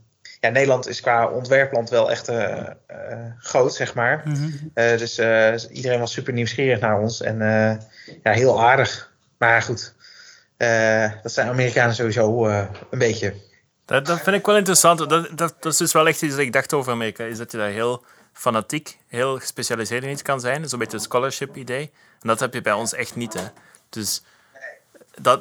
[SPEAKER 5] ja, Nederland is qua ontwerpland wel echt groot, zeg maar. Mhm. dus iedereen was super nieuwsgierig naar ons. En ja, heel aardig. Maar goed, dat zijn Amerikanen sowieso een beetje.
[SPEAKER 8] Dat, dat vind ik wel interessant. Dat, dat, dat is dus wel echt iets dat ik dacht over Amerika. Is dat je daar heel fanatiek, heel gespecialiseerd in iets kan zijn. Zo'n beetje een scholarship idee. En dat heb je bij ons echt niet. Hè. Dus dat,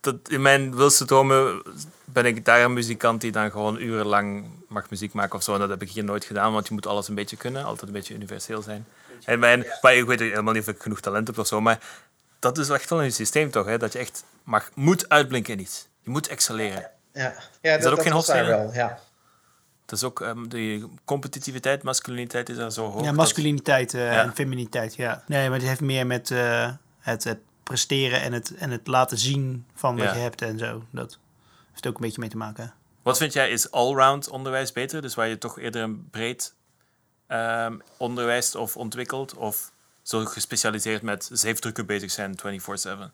[SPEAKER 8] dat, in mijn wilste dromen ben ik daar een muzikant die dan gewoon urenlang mag muziek maken of zo. En dat heb ik hier nooit gedaan, want je moet alles een beetje kunnen. Altijd een beetje universeel zijn. En mijn, maar ik weet helemaal niet of ik genoeg talent heb of zo. Maar dat is echt wel een systeem toch, hè? dat je echt mag, moet uitblinken in iets. Je moet excelleren.
[SPEAKER 5] Ja, ja is dat, ook geen hofstijl? wel, ja.
[SPEAKER 8] Is ook um, de competitiviteit, masculiniteit is daar zo hoog.
[SPEAKER 3] Ja, masculiniteit uh, en feminiteit, ja. Nee, maar het heeft meer met uh, het, het, presteren en het, en het laten zien van wat je hebt en zo. Dat heeft ook een beetje mee te maken.
[SPEAKER 8] Wat vind jij, is allround onderwijs beter? Dus waar je toch eerder een breed um, onderwijs of ontwikkelt? Of zo gespecialiseerd met zeefdrukken bezig zijn 24-7?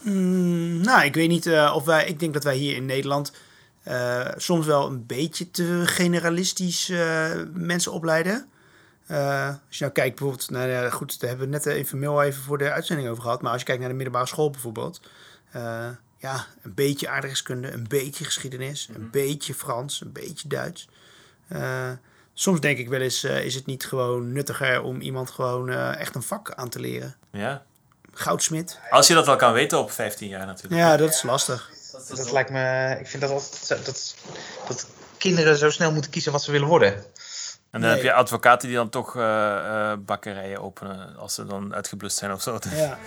[SPEAKER 3] Mm, nou, ik weet niet uh, of wij. Ik denk dat wij hier in Nederland uh, soms wel een beetje te generalistisch uh, mensen opleiden. als je nou kijkt bijvoorbeeld, nou ja, goed, daar hebben we net informeel even voor de uitzending over gehad. Maar als je kijkt naar de middelbare school bijvoorbeeld. ja, een beetje aardrijkskunde, een beetje geschiedenis, een mhm. beetje Frans, een beetje Duits. soms denk ik wel eens, is het niet gewoon nuttiger om iemand gewoon echt een vak aan te leren?
[SPEAKER 8] Ja,
[SPEAKER 3] goudsmit.
[SPEAKER 8] Als je dat wel kan weten op 15 jaar natuurlijk.
[SPEAKER 3] Ja, dat is lastig.
[SPEAKER 5] Dat, dat lijkt me. Ik vind dat altijd. Dat, dat kinderen zo snel moeten kiezen wat ze willen worden.
[SPEAKER 8] En dan heb je advocaten die dan toch uh, uh, bakkerijen openen als ze dan uitgeblust zijn of zo. Ja.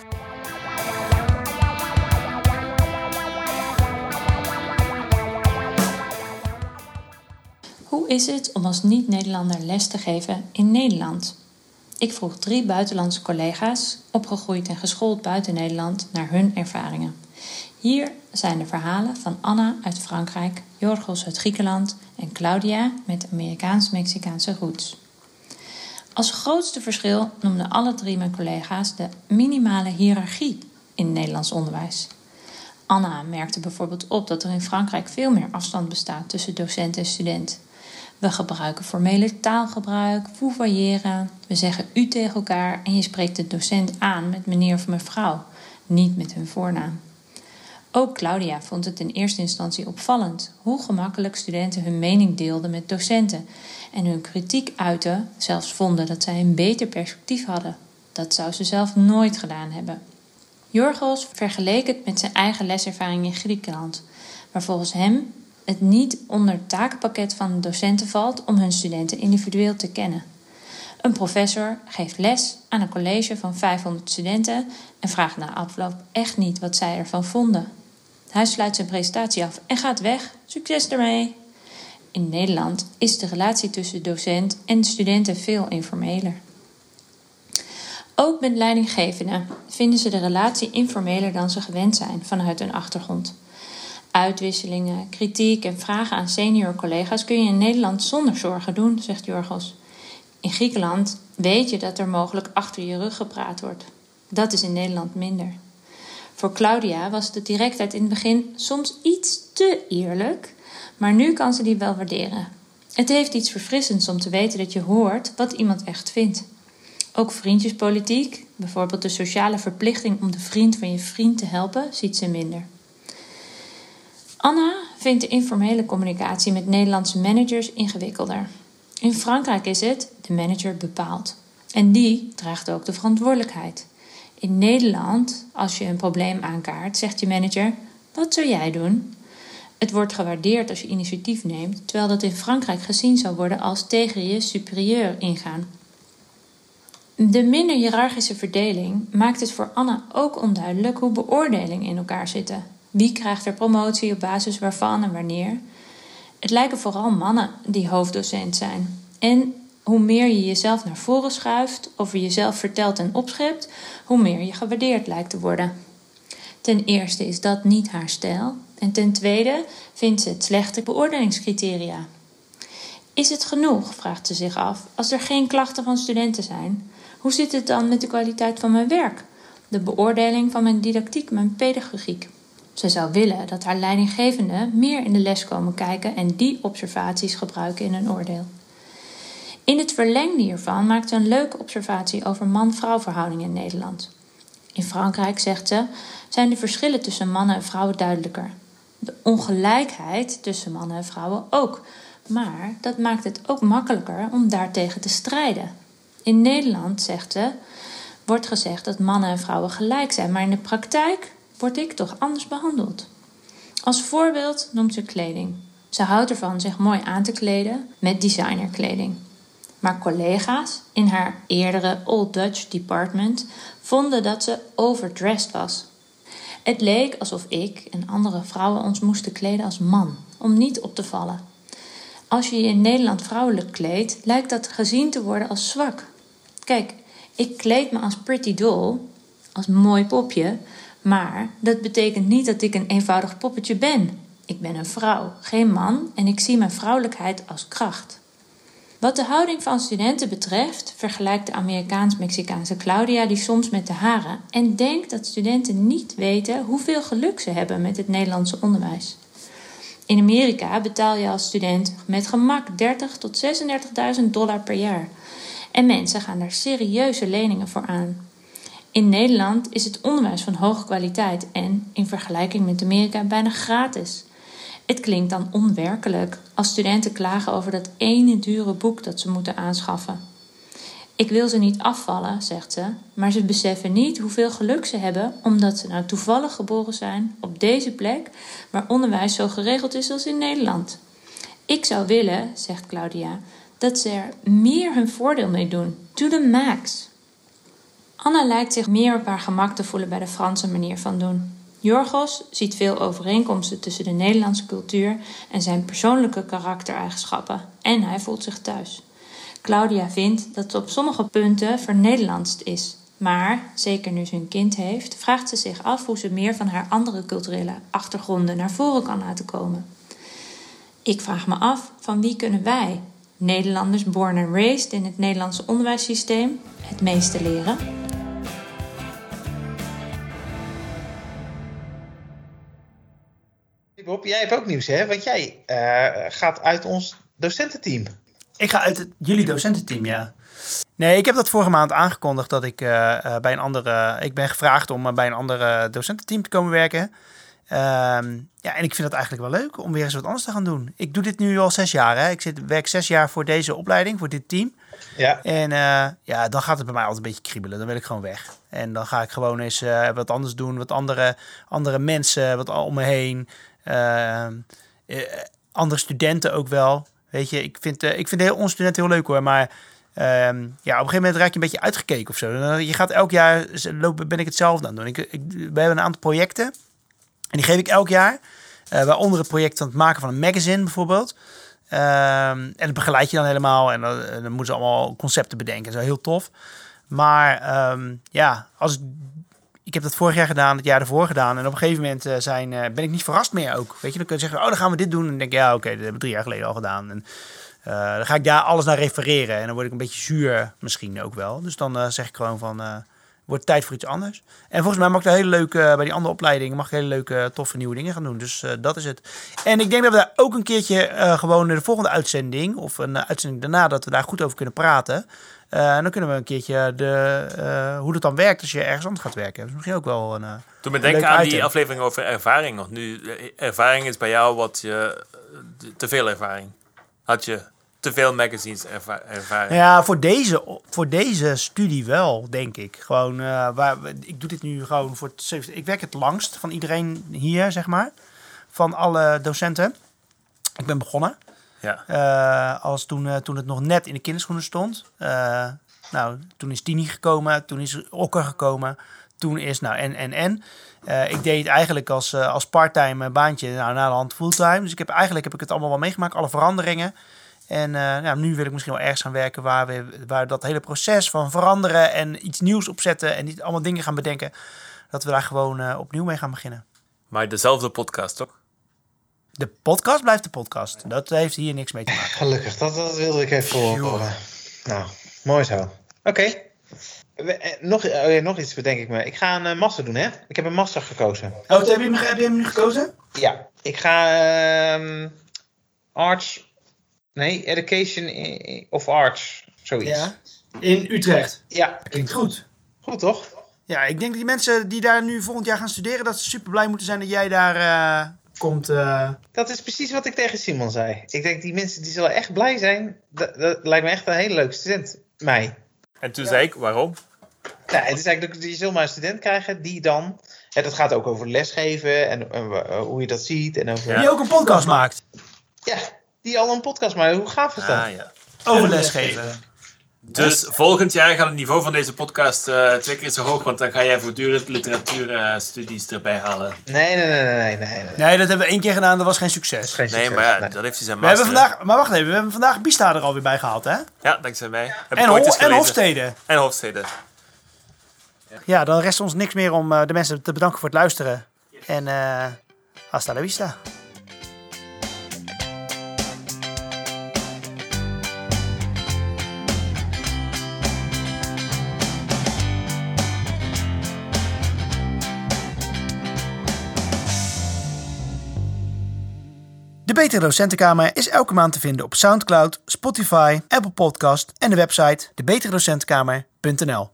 [SPEAKER 6] Hoe is het om als niet-Nederlander les te geven in Nederland? Ik vroeg drie buitenlandse collega's, opgegroeid en geschoold buiten Nederland, naar hun ervaringen. Hier zijn de verhalen van Anna uit Frankrijk, Jorgos uit Griekenland en Claudia met Amerikaans-Mexicaanse roots. Als grootste verschil noemden alle drie mijn collega's de minimale hiërarchie in Nederlands onderwijs. Anna merkte bijvoorbeeld op dat er in Frankrijk veel meer afstand bestaat tussen docent en student. We gebruiken formele taalgebruik, vouvoyeren. We zeggen u tegen elkaar en je spreekt de docent aan met meneer of mevrouw, niet met hun voornaam. Ook Claudia vond het in eerste instantie opvallend hoe gemakkelijk studenten hun mening deelden met docenten en hun kritiek uiten, zelfs vonden dat zij een beter perspectief hadden. Dat zou ze zelf nooit gedaan hebben. Jorgos vergeleek het met zijn eigen leservaring in Griekenland, waar volgens hem het niet onder het takenpakket van docenten valt om hun studenten individueel te kennen. Een professor geeft les aan een college van 500 studenten en vraagt na afloop echt niet wat zij ervan vonden. Hij sluit zijn presentatie af en gaat weg. Succes ermee! In Nederland is de relatie tussen docent en studenten veel informeler. Ook met leidinggevenden vinden ze de relatie informeler dan ze gewend zijn vanuit hun achtergrond. Uitwisselingen, kritiek en vragen aan senior collega's kun je in Nederland zonder zorgen doen, zegt Jorgos. In Griekenland weet je dat er mogelijk achter je rug gepraat wordt. Dat is in Nederland minder. Voor Claudia was de directheid in het begin soms iets te eerlijk, maar nu kan ze die wel waarderen. Het heeft iets verfrissends om te weten dat je hoort wat iemand echt vindt. Ook vriendjespolitiek, bijvoorbeeld de sociale verplichting om de vriend van je vriend te helpen, ziet ze minder. Anna vindt de informele communicatie met Nederlandse managers ingewikkelder. In Frankrijk is het de manager bepaalt. En die draagt ook de verantwoordelijkheid. In Nederland, als je een probleem aankaart, zegt je manager: Wat zou jij doen? Het wordt gewaardeerd als je initiatief neemt, terwijl dat in Frankrijk gezien zou worden als tegen je superieur ingaan. De minder hiërarchische verdeling maakt het voor Anna ook onduidelijk hoe beoordelingen in elkaar zitten. Wie krijgt er promotie op basis waarvan en wanneer? Het lijken vooral mannen die hoofddocent zijn. En hoe meer je jezelf naar voren schuift, je jezelf vertelt en opschept, hoe meer je gewaardeerd lijkt te worden. Ten eerste is dat niet haar stijl. En ten tweede vindt ze het slechte beoordelingscriteria. Is het genoeg, vraagt ze zich af, als er geen klachten van studenten zijn? Hoe zit het dan met de kwaliteit van mijn werk? De beoordeling van mijn didactiek, mijn pedagogiek? Ze zou willen dat haar leidinggevenden meer in de les komen kijken en die observaties gebruiken in een oordeel. In het verlengde hiervan maakt een leuke observatie over man-vrouw verhoudingen in Nederland. In Frankrijk, zegt ze, zijn de verschillen tussen mannen en vrouwen duidelijker. De ongelijkheid tussen mannen en vrouwen ook. Maar dat maakt het ook makkelijker om daartegen te strijden. In Nederland, zegt ze, wordt gezegd dat mannen en vrouwen gelijk zijn, maar in de praktijk word ik toch anders behandeld. Als voorbeeld noemt ze kleding. Ze houdt ervan zich mooi aan te kleden met designerkleding. Maar collega's in haar eerdere Old Dutch department vonden dat ze overdressed was. Het leek alsof ik en andere vrouwen ons moesten kleden als man, om niet op te vallen. Als je je in Nederland vrouwelijk kleedt, lijkt dat gezien te worden als zwak. Kijk, ik kleed me als pretty doll, als mooi popje, maar dat betekent niet dat ik een eenvoudig poppetje ben. Ik ben een vrouw, geen man, en ik zie mijn vrouwelijkheid als kracht. Wat de houding van studenten betreft, vergelijkt de Amerikaans-Mexicaanse Claudia die soms met de haren en denkt dat studenten niet weten hoeveel geluk ze hebben met het Nederlandse onderwijs. In Amerika betaal je als student met gemak 30 tot 36.000 dollar per jaar. En mensen gaan daar serieuze leningen voor aan. In Nederland is het onderwijs van hoge kwaliteit en, in vergelijking met Amerika, bijna gratis. Het klinkt dan onwerkelijk als studenten klagen over dat ene dure boek dat ze moeten aanschaffen. Ik wil ze niet afvallen, zegt ze, maar ze beseffen niet hoeveel geluk ze hebben omdat ze nou toevallig geboren zijn op deze plek waar onderwijs zo geregeld is als in Nederland. Ik zou willen, zegt Claudia, dat ze er meer hun voordeel mee doen. To the max. Anna lijkt zich meer op haar gemak te voelen bij de Franse manier van doen. Jorgos ziet veel overeenkomsten tussen de Nederlandse cultuur en zijn persoonlijke karaktereigenschappen en hij voelt zich thuis. Claudia vindt dat het op sommige punten vernederlandst is, maar, zeker nu ze een kind heeft, vraagt ze zich af hoe ze meer van haar andere culturele achtergronden naar voren kan laten komen. Ik vraag me af van wie kunnen wij, Nederlanders born and raised in het Nederlandse onderwijssysteem, het meeste leren?
[SPEAKER 5] Jij hebt ook nieuws, hè? Want jij uh, gaat uit ons docententeam.
[SPEAKER 3] Ik ga uit het, jullie docententeam, ja. Nee, ik heb dat vorige maand aangekondigd dat ik uh, bij een andere. Ik ben gevraagd om bij een andere docententeam te komen werken. Um, ja, en ik vind het eigenlijk wel leuk om weer eens wat anders te gaan doen. Ik doe dit nu al zes jaar. Hè. Ik zit, werk zes jaar voor deze opleiding, voor dit team.
[SPEAKER 5] Ja.
[SPEAKER 3] En uh, ja, dan gaat het bij mij altijd een beetje kriebelen. Dan wil ik gewoon weg. En dan ga ik gewoon eens uh, wat anders doen. Wat andere, andere mensen, wat om me heen. Uh, andere studenten ook wel. Weet je, ik vind, uh, ik vind de onze studenten heel leuk hoor. Maar um, ja, op een gegeven moment raak je een beetje uitgekeken of zo. Je gaat elk jaar, lopen, ben ik hetzelfde aan doen. Ik, ik, we hebben een aantal projecten. En die geef ik elk jaar. Uh, waaronder het project van het maken van een magazine bijvoorbeeld. Um, en dat begeleid je dan helemaal. En dan, moeten ze allemaal concepten bedenken. Is heel tof. Maar ja, als ik heb dat vorig jaar gedaan, het jaar ervoor gedaan. En op een gegeven moment uh, zijn, uh, ben ik niet verrast meer ook. Weet je, dan kun je zeggen, oh, dan gaan we dit doen. En dan denk ik, ja, oké, dat hebben we drie jaar geleden al gedaan. En uh, dan ga ik daar alles naar refereren. En dan word ik een beetje zuur misschien ook wel. Dus dan zeg ik gewoon van, wordt tijd voor iets anders. En volgens mij mag ik daar hele leuke, bij die andere opleiding, mag ik hele leuke, toffe nieuwe dingen gaan doen. Dus dat is het. En ik denk dat we daar ook een keertje gewoon in de volgende uitzending, of een uitzending daarna, dat we daar goed over kunnen praten. Uh, en dan kunnen we een keertje de, uh, hoe dat dan werkt als je ergens anders gaat werken. Dat is misschien ook wel een. Uh,
[SPEAKER 8] Toen me denken aan item. die aflevering over ervaring nog. Nu, ervaring is bij jou wat je. te veel ervaring. Had je te veel magazines erva ervaring?
[SPEAKER 3] Ja, voor deze, voor deze studie wel, denk ik. Gewoon, waar, ik doe dit nu gewoon voor het Ik werk het langst van iedereen hier, zeg maar. Van alle docenten. Ik ben begonnen.
[SPEAKER 8] Ja.
[SPEAKER 3] Uh, als toen, uh, toen het nog net in de kinderschoenen stond. Uh, nou, toen is Tini gekomen, toen is Okker gekomen, toen is, nou, en, en, en. ik deed het eigenlijk als, als parttime baantje, nou, na de hand fulltime. Dus ik heb, eigenlijk heb ik het allemaal wel meegemaakt, alle veranderingen. En nou, nu wil ik misschien wel ergens gaan werken waar, we, waar dat hele proces van veranderen en iets nieuws opzetten en niet allemaal dingen gaan bedenken, dat we daar gewoon opnieuw mee gaan beginnen.
[SPEAKER 8] Maar dezelfde podcast, toch?
[SPEAKER 3] De podcast blijft de podcast. Dat heeft hier niks mee te maken.
[SPEAKER 5] Gelukkig, dat, dat wilde ik even horen. Nou, mooi zo. Oké. Okay. nog, oh nog iets bedenk ik me. Ik ga een master doen, hè? Ik heb een master gekozen.
[SPEAKER 3] Oh, heb je hem, heb je hem nu gekozen?
[SPEAKER 5] Ja, ik ga uh, Arts... Nee, Education of Arts, zoiets.
[SPEAKER 3] Ja. In Utrecht?
[SPEAKER 5] Ja.
[SPEAKER 3] Klinkt goed.
[SPEAKER 5] Goed, toch?
[SPEAKER 3] Ja, ik denk dat die mensen die daar nu volgend jaar gaan studeren... dat ze super blij moeten zijn dat jij daar uh, komt. Uh...
[SPEAKER 5] Dat is precies wat ik tegen Simon zei. Ik denk, die mensen die zullen echt blij zijn. Dat, dat lijkt me echt een hele leuke student. Mij.
[SPEAKER 8] En toen zei ik, waarom?
[SPEAKER 5] Nou, het is eigenlijk, je zult maar een student krijgen die dan... En dat gaat ook over lesgeven en, en hoe je dat ziet. En over...
[SPEAKER 3] Die ook een podcast maakt.
[SPEAKER 5] Ja, die al een podcast maakt. Hoe gaaf is dat?
[SPEAKER 8] Ah, ja.
[SPEAKER 3] Over lesgeven.
[SPEAKER 8] Dus volgend jaar gaat het niveau van deze podcast uh, twee keer zo hoog, want dan ga jij voortdurend literatuurstudies uh, erbij halen.
[SPEAKER 5] Nee, nee, nee, nee, nee, nee.
[SPEAKER 3] Nee, dat hebben we één keer gedaan, dat was geen succes.
[SPEAKER 5] Geen
[SPEAKER 8] nee, maar ja, nee. dat heeft hij zijn
[SPEAKER 3] we hebben vandaag, Maar wacht even, we hebben vandaag Bista er alweer bij gehaald, hè?
[SPEAKER 8] Ja, dankzij mij.
[SPEAKER 3] Heb en, ho en Hofstede.
[SPEAKER 8] En Hofstede.
[SPEAKER 3] Ja. ja, dan rest ons niks meer om uh, de mensen te bedanken voor het luisteren. En uh, hasta la vista. Betere Docentenkamer is elke maand te vinden op Soundcloud, Spotify, Apple Podcast en de website debeteredocentenkamer.nl.